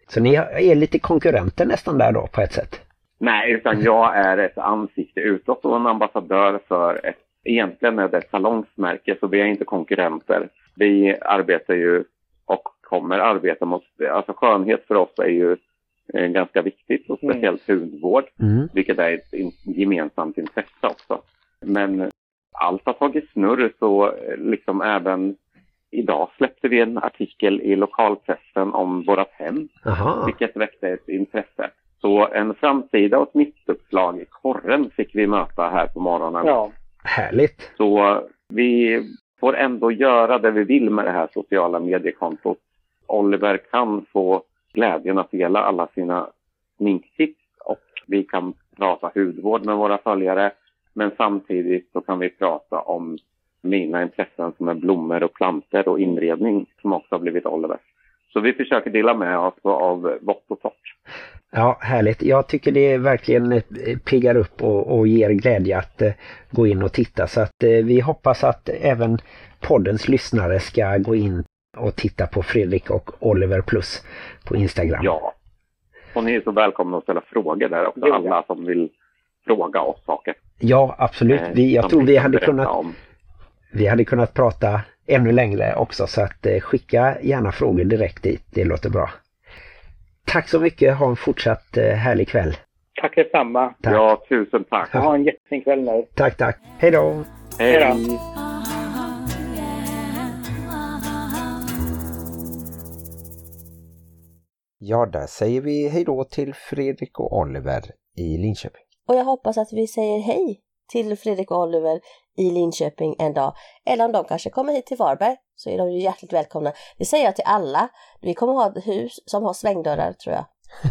så ni är lite konkurrenter nästan där då på ett sätt? Nej, utan jag är ett ansikte utåt och en ambassadör för ett, egentligen är det ett salongsmärke så vi är inte konkurrenter. Vi arbetar ju och kommer arbeta mot, alltså skönhet för oss är ju eh, ganska viktigt och Mm. speciellt hudvård, Mm. vilket är ett in, gemensamt intresse också. Men allt har tagit snurr så eh, liksom även idag släppte vi en artikel i lokalpressen om vårat hem Aha. vilket väckte ett intresse. Så en framsida och ett mittuppslag i korren fick vi möta här på morgonen. Ja. Härligt. Så vi får ändå göra det vi vill med det här sociala mediekontot. Oliver kan få glädjen att dela alla sina sminktips och vi kan prata hudvård med våra följare. Men samtidigt så kan vi prata om mina intressen som är blommor och planter och inredning som också har blivit Olivers. Så vi försöker dela med oss av vått och torrt. Ja, härligt. Jag tycker det verkligen eh, piggar upp och, och ger glädje att eh, gå in och titta. Så att eh, vi hoppas att även poddens lyssnare ska gå in och titta på Fredrik och Oliver Plus på Instagram. Ja. Och ni är så välkomna att ställa frågor där också, alla som vill fråga oss saker. Ja, absolut. eh, Vi, jag tror vi hade, kunnat, Om. Vi hade kunnat prata ännu längre också så att eh, skicka gärna frågor direkt dit. Det låter bra. Tack så mycket. Ha en fortsatt eh, härlig kväll. Tack detsamma. Tack. Ja, tusen tack. Ha en jättefin kväll nu. Tack, tack. Hej då! Hej. då. Ja, där säger vi hej då till Fredrik och Oliver i Linköping. Och jag hoppas att vi säger hej till Fredrik och Oliver i Linköping en dag. Eller om de kanske kommer hit till Varberg så är de ju hjärtligt välkomna. Det säger jag till alla. Vi kommer ha ett hus som har svängdörrar tror jag.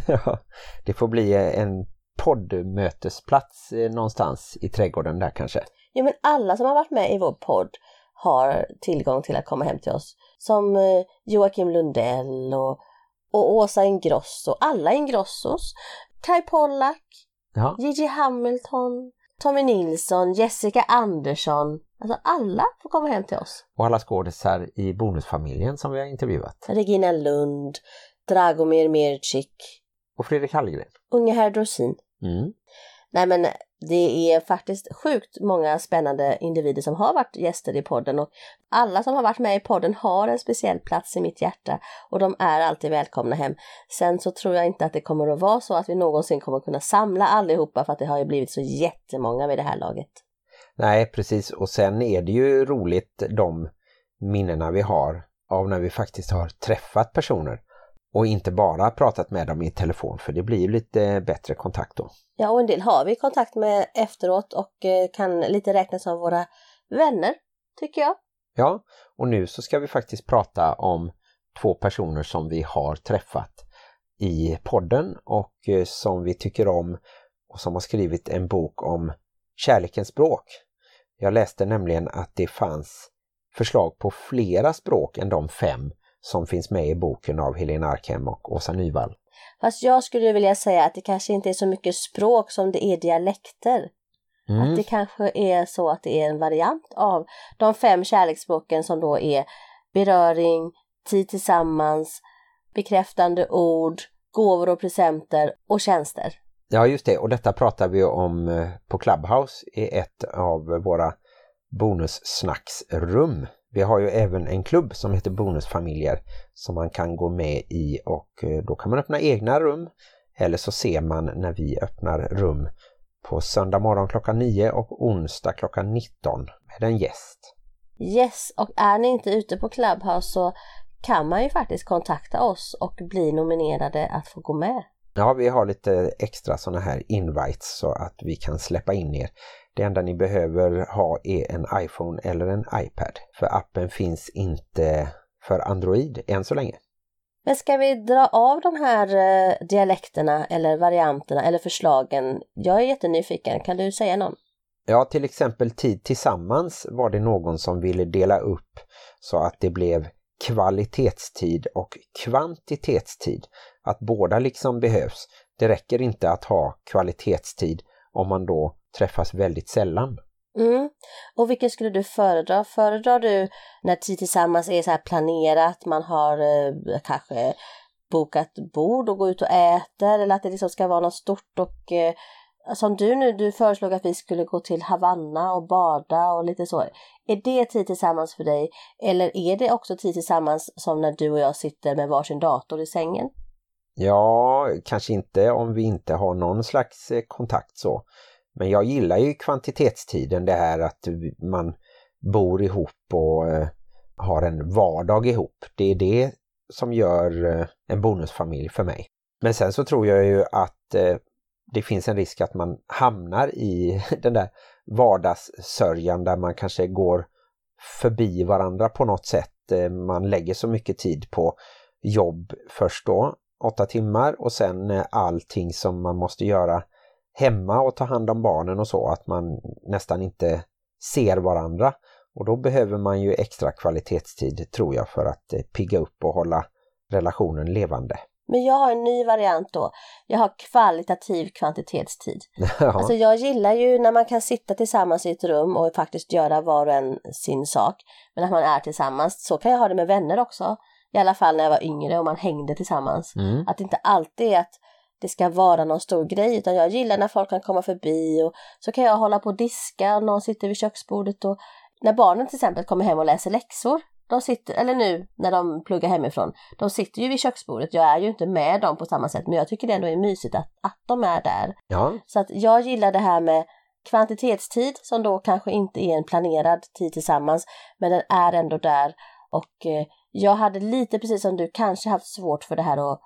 Ja, det får bli en poddmötesplats eh, någonstans i trädgården där kanske. Ja men alla som har varit med i vår podd har tillgång till att komma hem till oss. Som eh, Joakim Lundell och, och Åsa Ingrosso, alla Ingrossos. Kai Pollak, Ja, Gigi Hamilton, Tommy Nilsson, Jessica Andersson. Alltså alla får komma hem till oss. och alla skådisar i bonusfamiljen som vi har intervjuat. Regina Lund, Dragomir Mircik, Och Fredrik Hallgren. Unge herr Dorsin. Mm. Nej men det är faktiskt sjukt många spännande individer som har varit gäster i podden och alla som har varit med i podden har en speciell plats i mitt hjärta och de är alltid välkomna hem. Sen så tror jag inte att det kommer att vara så att vi någonsin kommer kunna samla allihopa för att det har ju blivit så jättemånga vid det här laget. Nej, precis. Och sen är det ju roligt de minnena vi har av när vi faktiskt har träffat personer och inte bara pratat med dem i telefon för det blir lite bättre kontakt då. Ja, och en del har vi kontakt med efteråt och eh, kan lite räknas som våra vänner, tycker jag. Ja, och nu så ska vi faktiskt prata om två personer som vi har träffat i podden och eh, som vi tycker om och som har skrivit en bok om kärlekens språk. Jag läste nämligen att det fanns förslag på flera språk än de fem som finns med i boken av Helena Arkhem och Åsa Nyvall. Fast jag skulle vilja säga att det kanske inte är så mycket språk som det är dialekter. Mm. Att det kanske är så att det är en variant av de fem kärleksspråken som då är beröring, tid tillsammans, bekräftande ord, gåvor och presenter och tjänster. Ja just det, och detta pratar vi om eh, på Clubhouse i ett av våra bonussnacksrum. Vi har ju även en klubb som heter Bonusfamiljer som man kan gå med i och eh, då kan man öppna egna rum eller så ser man när vi öppnar rum på söndag morgon klockan 9 och onsdag klockan 19 med en gäst. Yes, och är ni inte ute på Clubhouse så kan man ju faktiskt kontakta oss och bli nominerade att få gå med. Ja, vi har lite extra sådana här invites så att vi kan släppa in er. Det enda ni behöver ha är en iPhone eller en iPad. För appen finns inte för Android än så länge. Men ska vi dra av de här eh, dialekterna eller varianterna eller förslagen? Jag är jättenyfiken, kan du säga någon? Ja, till exempel tid tillsammans var det någon som ville dela upp så att det blev kvalitetstid och kvantitetstid. Att båda liksom behövs. Det räcker inte att ha kvalitetstid om man då träffas väldigt sällan. Mm. Och vilken skulle du föredra? Föredrar du när tid tillsammans är så här planerat, man har eh, kanske bokat bord och gå ut och äter eller att det liksom ska vara något stort och eh, som du nu, du föreslog att vi skulle gå till Havanna och bada och lite så. Är det tid tillsammans för dig eller är det också tid tillsammans som när du och jag sitter med varsin dator i sängen? Ja, kanske inte om vi inte har någon slags eh, kontakt så. Men jag gillar ju kvantitetstiden, det här att man bor ihop och eh, har en vardag ihop. Det är det som gör eh, en bonusfamilj för mig. Men sen så tror jag ju att eh, det finns en risk att man hamnar i den där vardagssörjan där man kanske går förbi varandra på något sätt. Man lägger så mycket tid på jobb först då, åtta timmar och sen allting som man måste göra hemma och ta hand om barnen och så att man nästan inte ser varandra. Och då behöver man ju extra kvalitetstid tror jag för att eh, pigga upp och hålla relationen levande. Men jag har en ny variant då. Jag har kvalitativ kvantitetstid. Ja. Alltså jag gillar ju när man kan sitta tillsammans i ett rum och faktiskt göra var och en sin sak. Men när man är tillsammans, så kan jag ha det med vänner också. I alla fall när jag var yngre och man hängde tillsammans. Mm. Att det inte alltid är att det ska vara någon stor grej utan jag gillar när folk kan komma förbi och så kan jag hålla på och diska och någon sitter vid köksbordet och när barnen till exempel kommer hem och läser läxor de sitter, eller nu när de pluggar hemifrån, de sitter ju vid köksbordet. Jag är ju inte med dem på samma sätt men jag tycker det ändå är mysigt att, att de är där. Ja, Så att jag gillar det här med kvantitetstid som då kanske inte är en planerad tid tillsammans men den är ändå där och eh, jag hade lite precis som du kanske haft svårt för det här att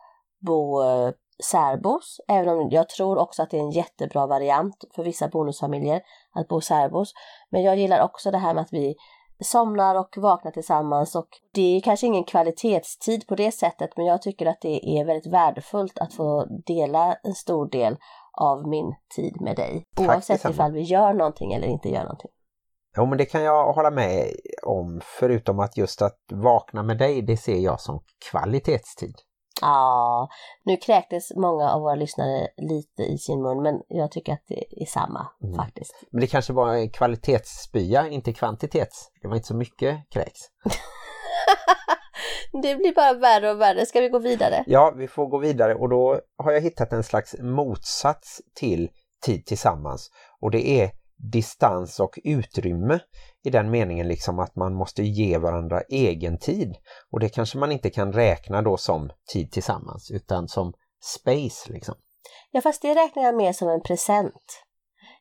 bo eh, särbos även om jag tror också att det är en jättebra variant för vissa bonusfamiljer att bo särbos. Men jag gillar också det här med att vi somnar och vaknar tillsammans och det är kanske ingen kvalitetstid på det sättet men jag tycker att det är väldigt värdefullt att få dela en stor del av min tid med dig. Tack Oavsett detsamma. ifall vi gör någonting eller inte gör någonting. Jo men det kan jag hålla med om förutom att just att vakna med dig det ser jag som kvalitetstid. Ja, nu kräktes många av våra lyssnare lite i sin mun men jag tycker att det är samma Mm. faktiskt. Men det kanske var en kvalitetsspya, inte kvantitets. Det var inte så mycket kräks. det blir bara värre och värre. Ska vi gå vidare? Ja, vi får gå vidare och då har jag hittat en slags motsats till tid tillsammans och det är distans och utrymme i den meningen liksom att man måste ge varandra egen tid och det kanske man inte kan räkna då som tid tillsammans utan som space liksom. Ja, fast det räknar jag mer som en present.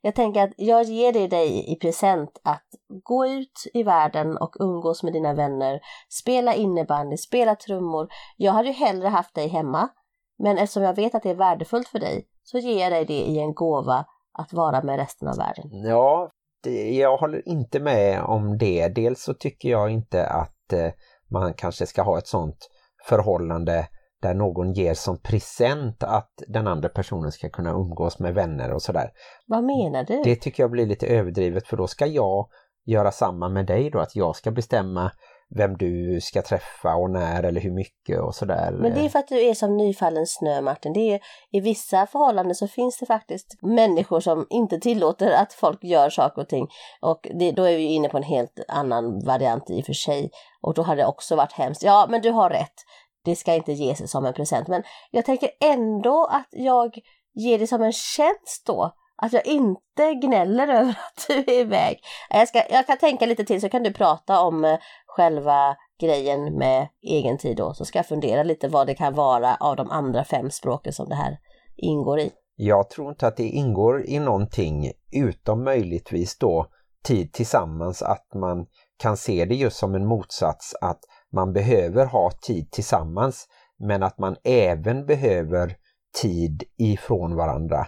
Jag tänker att jag ger det dig i present att gå ut i världen och umgås med dina vänner, spela innebandy, spela trummor. Jag hade ju hellre haft dig hemma, men eftersom jag vet att det är värdefullt för dig så ger jag dig det i en gåva att vara med resten av världen. Ja, det, jag håller inte med om det. Dels så tycker jag inte att eh, man kanske ska ha ett sånt förhållande där någon ger som present att den andra personen ska kunna umgås med vänner och sådär. Vad menar du? Det tycker jag blir lite överdrivet för då ska jag göra samma med dig då, att jag ska bestämma vem du ska träffa och när eller hur mycket och sådär. Men det är för att du är som nyfallen snö Martin. Det är, I vissa förhållanden så finns det faktiskt människor som inte tillåter att folk gör saker och ting. Och det, då är vi inne på en helt annan variant i och för sig. Och då har det också varit hemskt. Ja, men du har rätt. Det ska inte ges som en present. Men jag tänker ändå att jag ger det som en tjänst då. Att jag inte gnäller över att du är iväg. Jag, ska, jag kan tänka lite till så kan du prata om eh, själva grejen med egen tid då. Så ska jag fundera lite vad det kan vara av de andra fem språken som det här ingår i. Jag tror inte att det ingår i någonting utom möjligtvis då tid tillsammans att man kan se det just som en motsats att man behöver ha tid tillsammans men att man även behöver tid ifrån varandra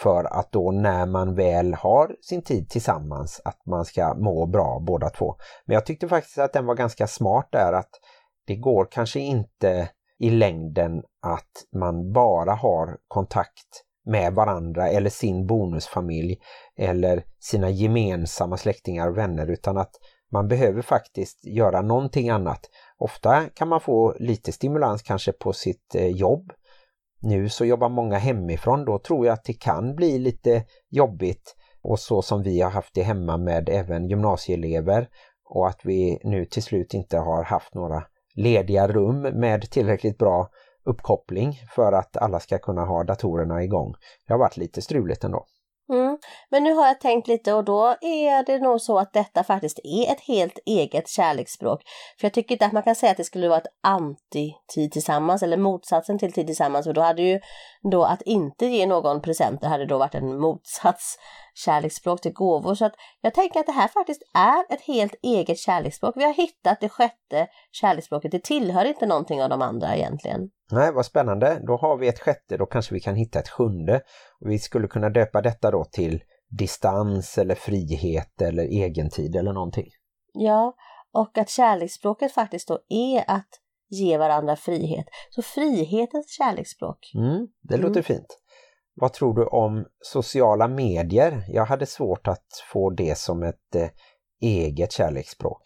för att då när man väl har sin tid tillsammans att man ska må bra båda två. Men jag tyckte faktiskt att den var ganska smart där att det går kanske inte i längden att man bara har kontakt med varandra eller sin bonusfamilj eller sina gemensamma släktingar och vänner utan att man behöver faktiskt göra någonting annat. Ofta kan man få lite stimulans kanske på sitt eh, jobb nu så jobbar många hemifrån, då tror jag att det kan bli lite jobbigt och så som vi har haft det hemma med även gymnasieelever och att vi nu till slut inte har haft några lediga rum med tillräckligt bra uppkoppling för att alla ska kunna ha datorerna igång. Det har varit lite struligt ändå. Mm. Men nu har jag tänkt lite och då är det nog så att detta faktiskt är ett helt eget kärleksspråk. För jag tycker inte att man kan säga att det skulle vara ett anti-tid tillsammans eller motsatsen till tid tillsammans. För då hade ju då att inte ge någon presenter hade då varit en motsats kärleksspråk till gåvor. Så att jag tänker att det här faktiskt är ett helt eget kärleksspråk. Vi har hittat det sjätte kärleksspråket. Det tillhör inte någonting av de andra egentligen. Nej, vad spännande. Då har vi ett sjätte, då kanske vi kan hitta ett sjunde. Och vi skulle kunna döpa detta då till distans eller frihet eller egentid eller någonting. Ja, och att kärleksspråket faktiskt då är att ge varandra frihet. Så frihetens kärleksspråk. Mm, det låter Mm. fint. Vad tror du om sociala medier? Jag hade svårt att få det som ett eh, eget kärleksspråk.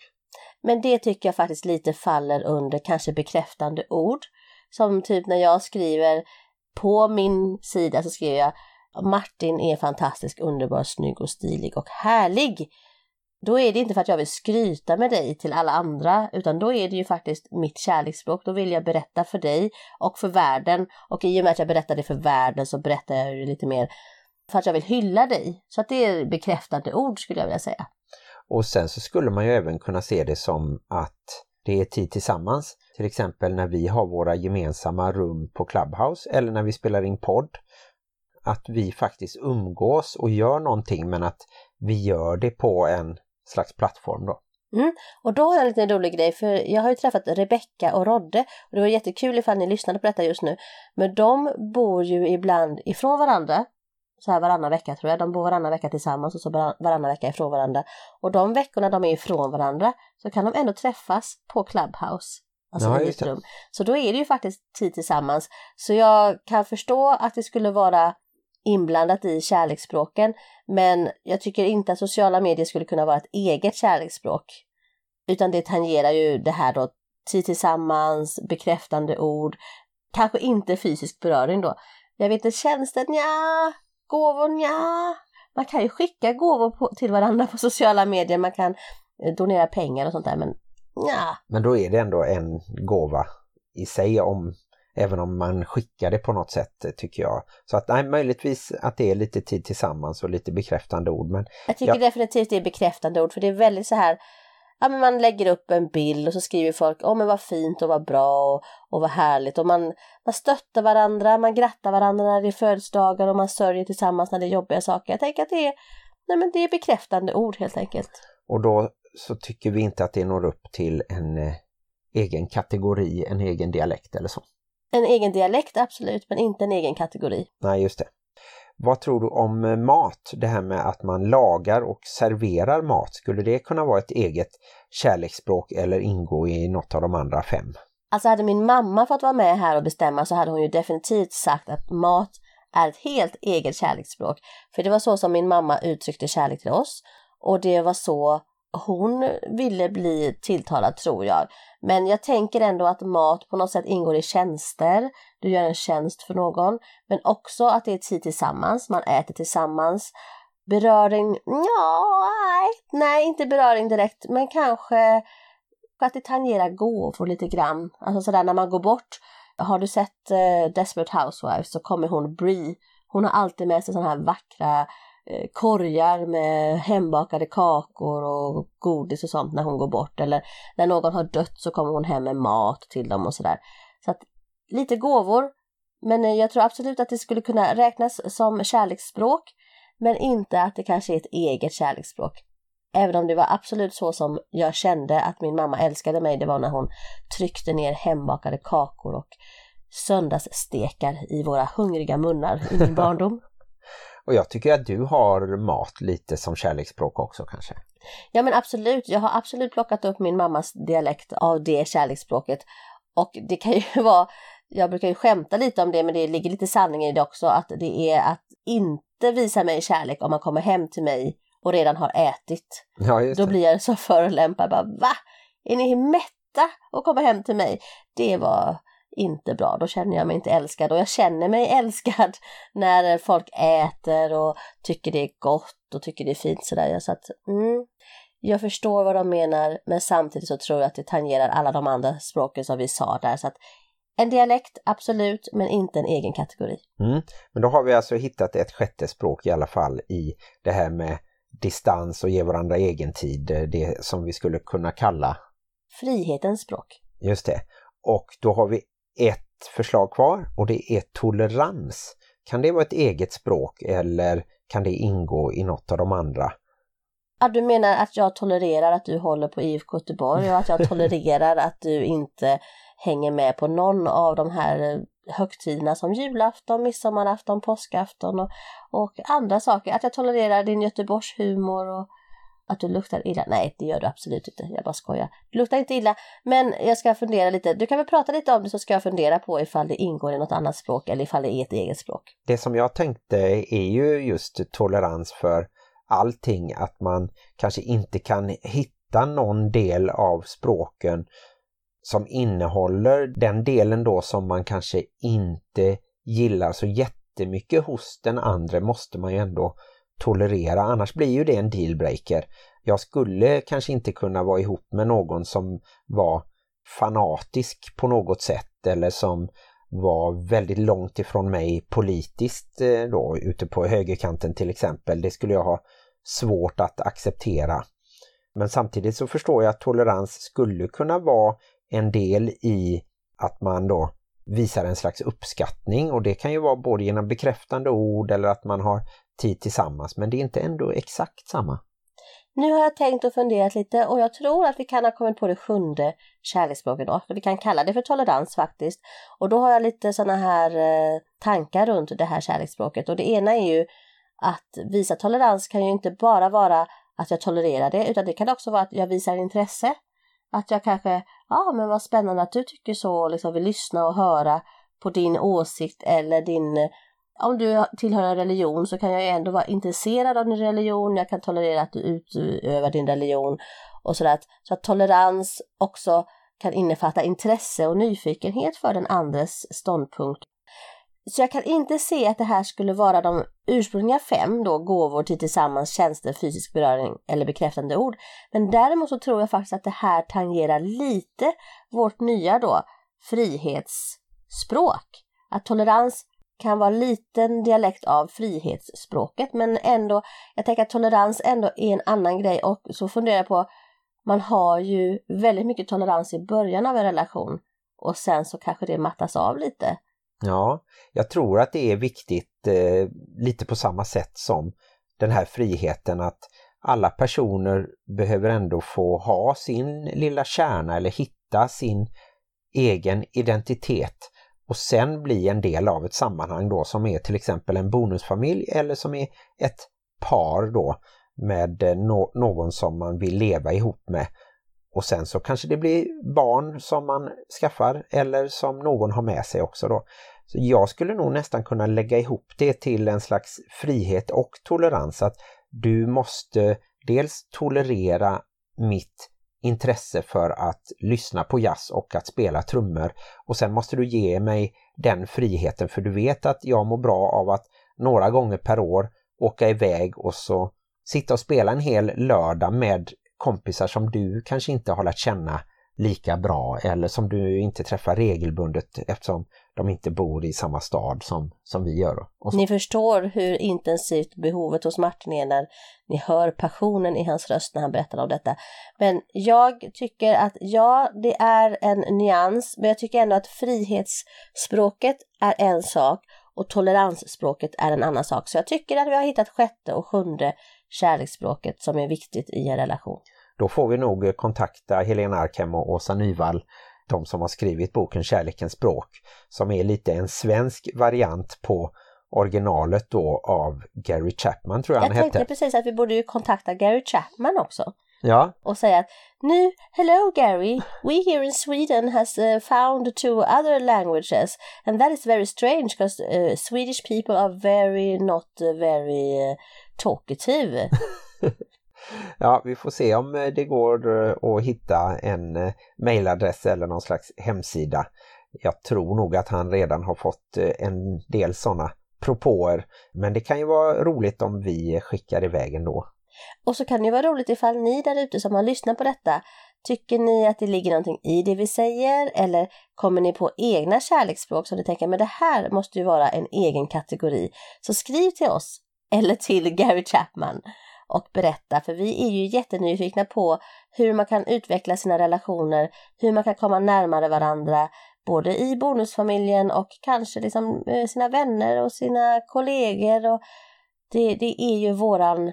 Men det tycker jag faktiskt lite faller under kanske bekräftande ord. Som typ när jag skriver på min sida så skriver jag Martin är fantastisk, underbar, snygg och stilig och härlig. Då är det inte för att jag vill skryta med dig till alla andra utan då är det ju faktiskt mitt kärleksspråk. Då vill jag berätta för dig och för världen och i och med att jag berättar det för världen så berättar jag ju lite mer för att jag vill hylla dig. Så att det är bekräftande ord skulle jag vilja säga. Och sen så skulle man ju även kunna se det som att det är tid tillsammans. Till exempel när vi har våra gemensamma rum på Clubhouse eller när vi spelar in podd. Att vi faktiskt umgås och gör någonting men att vi gör det på en slags plattform då. Och då har jag en liten rolig grej för jag har ju träffat Rebecka och Rodde och det var jättekul ifall ni lyssnade på detta just nu. Men de bor ju ibland ifrån varandra, så här varannan vecka tror jag. De bor varannan vecka tillsammans och så varann- varannan vecka ifrån varandra. Och de veckorna de är ifrån varandra så kan de ändå träffas på Clubhouse. Alltså Ja, just rum. Så då är det ju faktiskt tid tillsammans. Så jag kan förstå att det skulle vara inblandat i kärleksspråken. Men jag tycker inte att sociala medier skulle kunna vara ett eget kärleksspråk. Utan det tangerar ju det här då, tid tillsammans, bekräftande ord, kanske inte fysisk beröring då. Jag vet inte, tjänster, ja, gåvor, ja. Man kan ju skicka gåvor på, till varandra på sociala medier, man kan eh, donera pengar och sånt där, men ja. Men då är det ändå en gåva i sig om även om man skickar det på något sätt tycker jag. Så att nej, möjligtvis att det är lite tid tillsammans och lite bekräftande ord men Jag tycker Ja. definitivt det är bekräftande ord, för det är väldigt så här, ja men man lägger upp en bild och så skriver folk, åh men vad fint och vad bra och, och vad härligt och man, man stöttar varandra, man grattar varandra när det är födelsedagar och man sörjer tillsammans när det är jobbiga saker. Jag tänker att det är, nej men det är bekräftande ord helt enkelt. och då så tycker vi inte att det når upp till en eh, egen kategori, en egen dialekt eller så. En egen dialekt absolut, men inte en egen kategori. Nej, just det. Vad tror du om eh, mat? Det här med att man lagar och serverar mat. Skulle det kunna vara ett eget kärleksspråk eller ingå i något av de andra fem? Alltså hade min mamma fått vara med här och bestämma så hade hon ju definitivt sagt att mat är ett helt eget kärleksspråk. För det var så som min mamma uttryckte kärlek till oss och det var så hon ville bli tilltalad tror jag. Men jag tänker ändå att mat på något sätt ingår i tjänster. Du gör en tjänst för någon. Men också att det är tid tillsammans, man äter tillsammans. Beröring, ja, nej, nej inte beröring direkt, men kanske att det tangerar gåvor lite grann. Alltså sådär när man går bort. Har du sett eh, Desperate Housewives så kommer hon Brie. Hon har alltid med sig sådana här vackra Eh, korgar med hembakade kakor och godis och sånt när hon går bort. Eller när någon har dött så kommer hon hem med mat till dem och sådär. Så att lite gåvor. Men eh, jag tror absolut att det skulle kunna räknas som kärleksspråk. Men inte att det kanske är ett eget kärleksspråk. Även om det var absolut så som jag kände att min mamma älskade mig, det var när hon tryckte ner hembakade kakor och söndagsstekar i våra hungriga munnar i min barndom och jag tycker att du har mat lite som kärleksspråk också kanske? Ja men absolut, jag har absolut plockat upp min mammas dialekt av det kärleksspråket. Och det kan ju vara, jag brukar ju skämta lite om det men det ligger lite sanning i det också, att det är att inte visa mig kärlek om man kommer hem till mig och redan har ätit. Ja, Då blir jag så förolämpad. Bara, Va? Är ni mätta och kommer hem till mig? Det var inte bra. Då känner jag mig inte älskad och jag känner mig älskad när folk äter och tycker det är gott och tycker det är fint sådär. Så att, mm, jag förstår vad de menar men samtidigt så tror jag att det tangerar alla de andra språken som vi sa där. Så att en dialekt, absolut, men inte en egen kategori. Mm. Men då har vi alltså hittat ett sjätte språk i alla fall i det här med distans och ge varandra egen tid, eh, det som vi skulle kunna kalla frihetens språk. Just det. Och då har vi ett förslag kvar och det är tolerans. Kan det vara ett eget språk eller kan det ingå i något av de andra? Ja, du menar att jag tolererar att du håller på IFK Göteborg och att jag tolererar att du inte hänger med på någon av de här högtiderna som julafton, midsommarafton, påskafton och, och andra saker. Att jag tolererar din Göteborgshumor och att du luktar illa. Nej, det gör du absolut inte. Jag bara skojar. Du luktar inte illa, men jag ska fundera lite. Du kan väl prata lite om det så ska jag fundera på ifall det ingår i något annat språk eller ifall det är ett eget språk. Det som jag tänkte är ju just tolerans för allting. Att man kanske inte kan hitta någon del av språken som innehåller den delen då som man kanske inte gillar så jättemycket hos den andra måste man ju ändå tolerera, annars blir ju det en dealbreaker. Jag skulle kanske inte kunna vara ihop med någon som var fanatisk på något sätt eller som var väldigt långt ifrån mig politiskt eh, då, ute på högerkanten till exempel. Det skulle jag ha svårt att acceptera. Men samtidigt så förstår jag att tolerans skulle kunna vara en del i att man då visar en slags uppskattning och det kan ju vara både genom bekräftande ord eller att man har tid tillsammans men det är inte ändå exakt samma. Nu har jag tänkt och funderat lite och jag tror att vi kan ha kommit på det sjunde kärleksspråket då. Vi kan kalla det för tolerans faktiskt. Och då har jag lite sådana här eh, tankar runt det här kärleksspråket och det ena är ju att visa tolerans kan ju inte bara vara att jag tolererar det utan det kan också vara att jag visar intresse. Att jag kanske, ja men vad spännande att du tycker så, liksom vill lyssna och höra på din åsikt eller din eh, om du tillhör en religion så kan jag ändå vara intresserad av din religion, jag kan tolerera att du utövar din religion och sådär. Så att tolerans också kan innefatta intresse och nyfikenhet för den andres ståndpunkt så jag kan inte se att det här skulle vara de ursprungliga fem då, gåvor till tillsammans, tjänster, fysisk beröring eller bekräftande ord. Men däremot så tror jag faktiskt att det här tangerar lite vårt nya då frihetsspråk. Att tolerans kan vara liten dialekt av frihetsspråket men ändå, jag tänker att tolerans ändå är en annan grej och så funderar jag på, man har ju väldigt mycket tolerans i början av en relation och sen så kanske det mattas av lite. Ja, jag tror att det är viktigt eh, lite på samma sätt som den här friheten att alla personer behöver ändå få ha sin lilla kärna eller hitta sin egen identitet och sen bli en del av ett sammanhang då som är till exempel en bonusfamilj eller som är ett par då med eh, no någon som man vill leva ihop med. Och sen så kanske det blir barn som man skaffar eller som någon har med sig också då. Så jag skulle nog nästan kunna lägga ihop det till en slags frihet och tolerans att du måste dels tolerera mitt intresse för att lyssna på jazz och att spela trummor. Och sen måste du ge mig den friheten för du vet att jag mår bra av att några gånger per år åka iväg och så sitta och spela en hel lördag med kompisar som du kanske inte har lärt känna lika bra eller som du inte träffar regelbundet eftersom de inte bor i samma stad som, som vi gör. Så. Ni förstår hur intensivt behovet hos Martin är när ni hör passionen i hans röst när han berättar om detta. Men jag tycker att ja, det är en nyans, men jag tycker ändå att frihetsspråket är en sak och toleransspråket är en annan sak. Så jag tycker att vi har hittat sjätte och sjunde kärleksspråket som är viktigt i en relation. Då får vi nog kontakta Helena Arkhem och Åsa Nyvall, de som har skrivit boken Kärlekens språk, som är lite en svensk variant på originalet då av Gary Chapman tror jag, Jag han tänkte hette. precis att vi borde ju kontakta Gary Chapman också Ja, och säga att nu, hello Gary, we here in Sweden has uh, found two other languages and that is very strange because uh, Swedish people are very not uh, very talkative. ja, vi får se om eh, det går eh, att hitta en eh, mailadress eller någon slags hemsida. Jag tror nog att han redan har fått en del sådana propåer. Men det kan ju vara roligt om vi skickar iväg ändå. Och så kan det ju vara roligt ifall ni där ute som har lyssnat på detta Tycker ni att det ligger någonting i det vi säger eller kommer ni på egna kärleksspråk som ni tänker men det här måste ju vara en egen kategori. Så skriv till oss eller till Gary Chapman och berätta för vi är ju jättenyfikna på hur man kan utveckla sina relationer, hur man kan komma närmare varandra både i bonusfamiljen och kanske liksom eh, sina vänner och sina kollegor och det, det är ju våran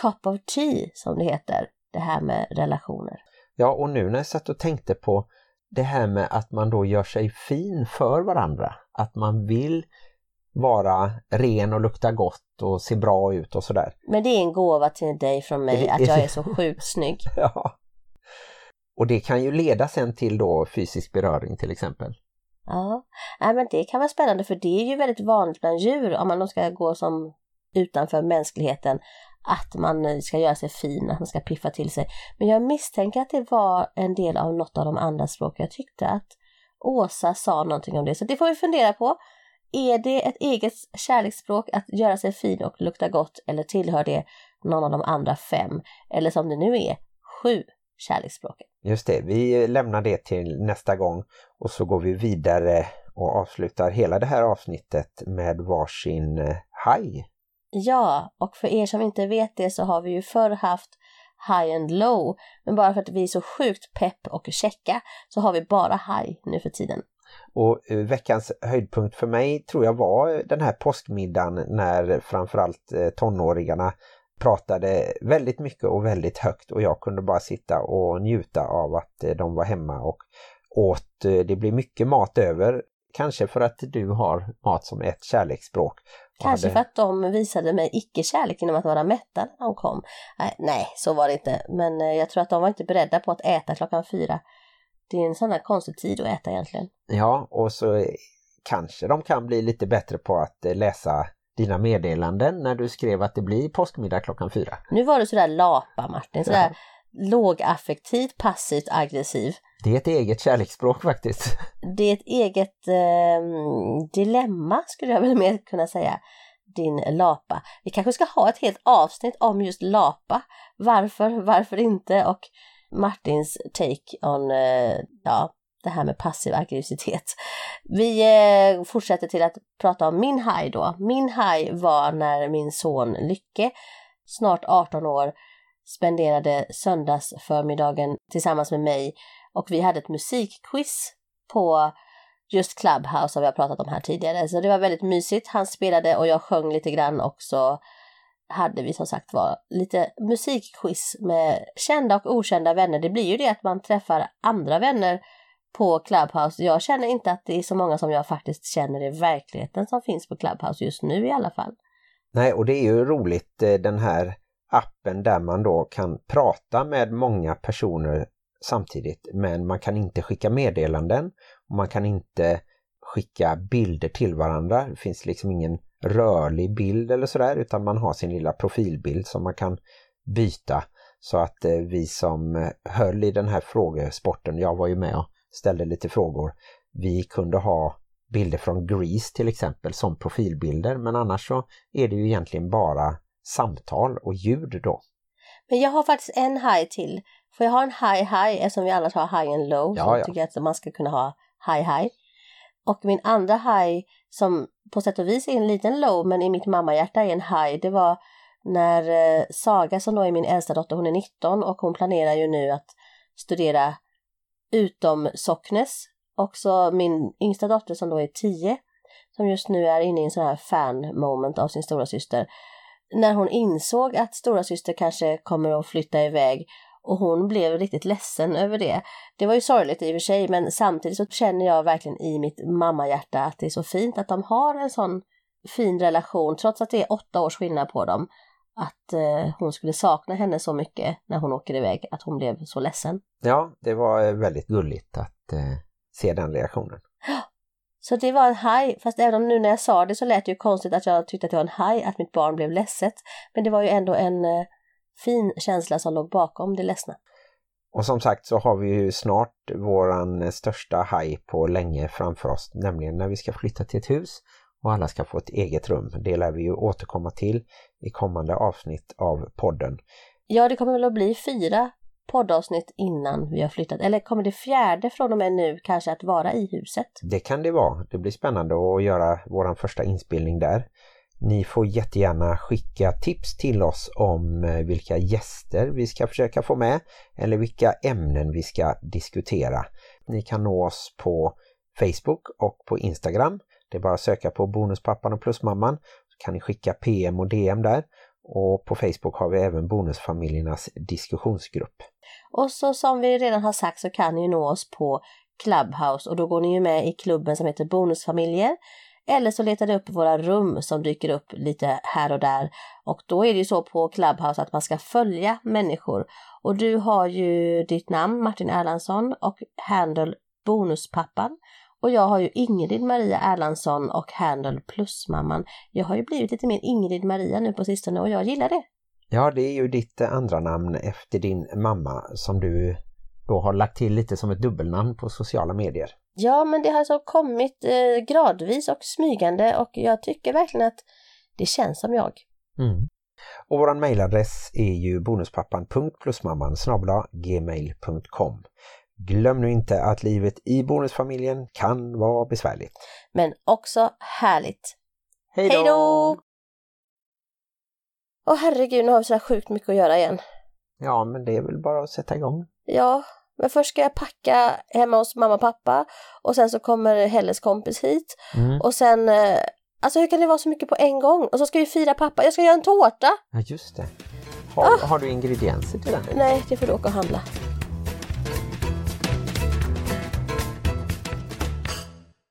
cup of tea som det heter, det här med relationer. Ja, och nu när jag satt och tänkte på det här med att man då gör sig fin för varandra. Att man vill vara ren och lukta gott och se bra ut och sådär. Men det är en gåva till dig från mig att jag är så sjukt snygg. Ja. Och det kan ju leda sen till då fysisk beröring till exempel. Ja, Nej, men det kan vara spännande för det är ju väldigt vanligt bland djur om man ska gå som utanför mänskligheten att man ska göra sig fin, att man ska piffa till sig. Men jag misstänker att det var en del av något av de andra språken. Jag tyckte att Åsa sa någonting om det, så det får vi fundera på. Är det ett eget kärleksspråk att göra sig fin och lukta gott eller tillhör det någon av de andra fem? Eller som det nu är, sju kärleksspråken? Just det, vi lämnar det till nästa gång och så går vi vidare och avslutar hela det här avsnittet med varsin eh, haj. Ja, och för er som inte vet det så har vi ju förr haft high and low, men bara för att vi är så sjukt pepp och checka så har vi bara high nu för tiden. Och eh, veckans höjdpunkt för mig tror jag var den här påskmiddagen när framförallt eh, tonåringarna pratade väldigt mycket och väldigt högt och jag kunde bara sitta och njuta av att eh, de var hemma och åt. eh, Det blir mycket mat över, kanske för att du har mat som ett kärleksspråk. Kanske hade- för att de visade mig icke-kärlek genom att vara mätta när de kom. Nej, så var det inte. Men eh, jag tror att de var inte beredda på att äta klockan fyra. Det är en sån här konstig tid att äta egentligen. Ja, och så kanske de kan bli lite bättre på att eh, läsa dina meddelanden när du skrev att det blir påskmiddag klockan fyra. Nu var du sådär lapa Martin, sådär lågaffektivt, passivt, aggressiv. Det är ett eget kärleksspråk faktiskt. Det är ett eget eh, dilemma skulle jag väl mer kunna säga. Din lapa. Vi kanske ska ha ett helt avsnitt om just lapa. Varför, varför inte? Och Martins take on eh, ja, det här med passiv aggressivitet. Vi eh, fortsätter till att prata om min haj då. Min haj var när min son Lycke, snart 18 år, spenderade söndagsförmiddagen tillsammans med mig och vi hade ett musikquiz på just Clubhouse som vi har pratat om här tidigare. Så det var väldigt mysigt. Han spelade och jag sjöng lite grann också hade vi som sagt var lite musikquiz med kända och okända vänner. Det blir ju det att man träffar andra vänner på Clubhouse. Jag känner inte att det är så många som jag faktiskt känner i verkligheten som finns på Clubhouse just nu i alla fall. Nej, och det är ju roligt eh, den här appen där man då kan prata med många personer samtidigt men man kan inte skicka meddelanden och man kan inte skicka bilder till varandra. Det finns liksom ingen rörlig bild eller sådär utan man har sin lilla profilbild som man kan byta så att eh, vi som eh, höll i den här frågesporten, jag var ju med och ställde lite frågor, vi kunde ha bilder från Grease till exempel som profilbilder men annars så är det ju egentligen bara samtal och ljud då. Men jag har faktiskt en high till. För jag har en high high eftersom vi annars har high and low. Ja, så ja. jag tycker att man ska kunna ha high high. Och min andra high som på sätt och vis är en liten low men i mitt mammahjärta är en high. Det var när eh, Saga som då är min äldsta dotter, hon är 19 och hon planerar ju nu att studera utom Socknes. Också min yngsta dotter som då är 10 som just nu är inne i en sån här fan moment av sin stora syster. När hon insåg att stora syster kanske kommer att flytta iväg och hon blev riktigt ledsen över det. Det var ju sorgligt i och för sig men samtidigt så känner jag verkligen i mitt mammahjärta att det är så fint att de har en sån fin relation trots att det är åtta års skillnad på dem. Att eh, hon skulle sakna henne så mycket när hon åker iväg att hon blev så ledsen. Ja, det var eh, väldigt gulligt att eh, se den reaktionen. Så det var en haj, fast även om nu när jag sa det så lät det ju konstigt att jag tyckte att det var en haj, att mitt barn blev ledset. Men det var ju ändå en eh, fin känsla som låg bakom det ledsna. Och som sagt så har vi ju snart våran största haj på länge framför oss, nämligen när vi ska flytta till ett hus och alla ska få ett eget rum. Det lär vi ju återkomma till i kommande avsnitt av podden. Ja, det kommer väl att bli fyra poddavsnitt innan vi har flyttat. Eller kommer det fjärde från och med nu kanske att vara i huset? Det kan det vara. Det blir spännande att göra våran första inspelning där. Ni får jättegärna skicka tips till oss om eh, vilka gäster vi ska försöka få med eller vilka ämnen vi ska diskutera. Ni kan nå oss på Facebook och på Instagram. Det är bara att söka på Bonuspappan och Plusmamman. Så kan ni skicka PM och DM där. Och på Facebook har vi även Bonusfamiljernas diskussionsgrupp. Och så som vi redan har sagt så kan ni nå oss på Clubhouse och då går ni ju med i klubben som heter Bonusfamiljer. Eller så letar du upp våra rum som dyker upp lite här och där. Och då är det ju så på Clubhouse att man ska följa människor. Och du har ju ditt namn Martin Erlandsson och handle Bonuspappan. Och jag har ju Ingrid Maria Erlandsson och handle Plusmamman. Jag har ju blivit lite mer Ingrid Maria nu på sistone och jag gillar det. Ja, det är ju ditt andra namn efter din mamma som du då har lagt till lite som ett dubbelnamn på sociala medier. Ja, men det har alltså kommit eh, gradvis och smygande och jag tycker verkligen att det känns som jag. Mm. Och våran mejladress är ju bonuspappan.plusmamman gmail.com Glöm nu inte att livet i bonusfamiljen kan vara besvärligt. Men också härligt. Hej Hej då! Åh herregud, nu har vi så här sjukt mycket att göra igen. Ja, men det är väl bara att sätta igång. Ja, men först ska jag packa hemma hos mamma och pappa och sen så kommer Helles kompis hit Mm. och sen eh, Alltså hur kan det vara så mycket på en gång? Och så ska vi fira pappa. Jag ska göra en tårta! Ja, just det. Har, har du ingredienser till den? Nej, det får du åka och handla.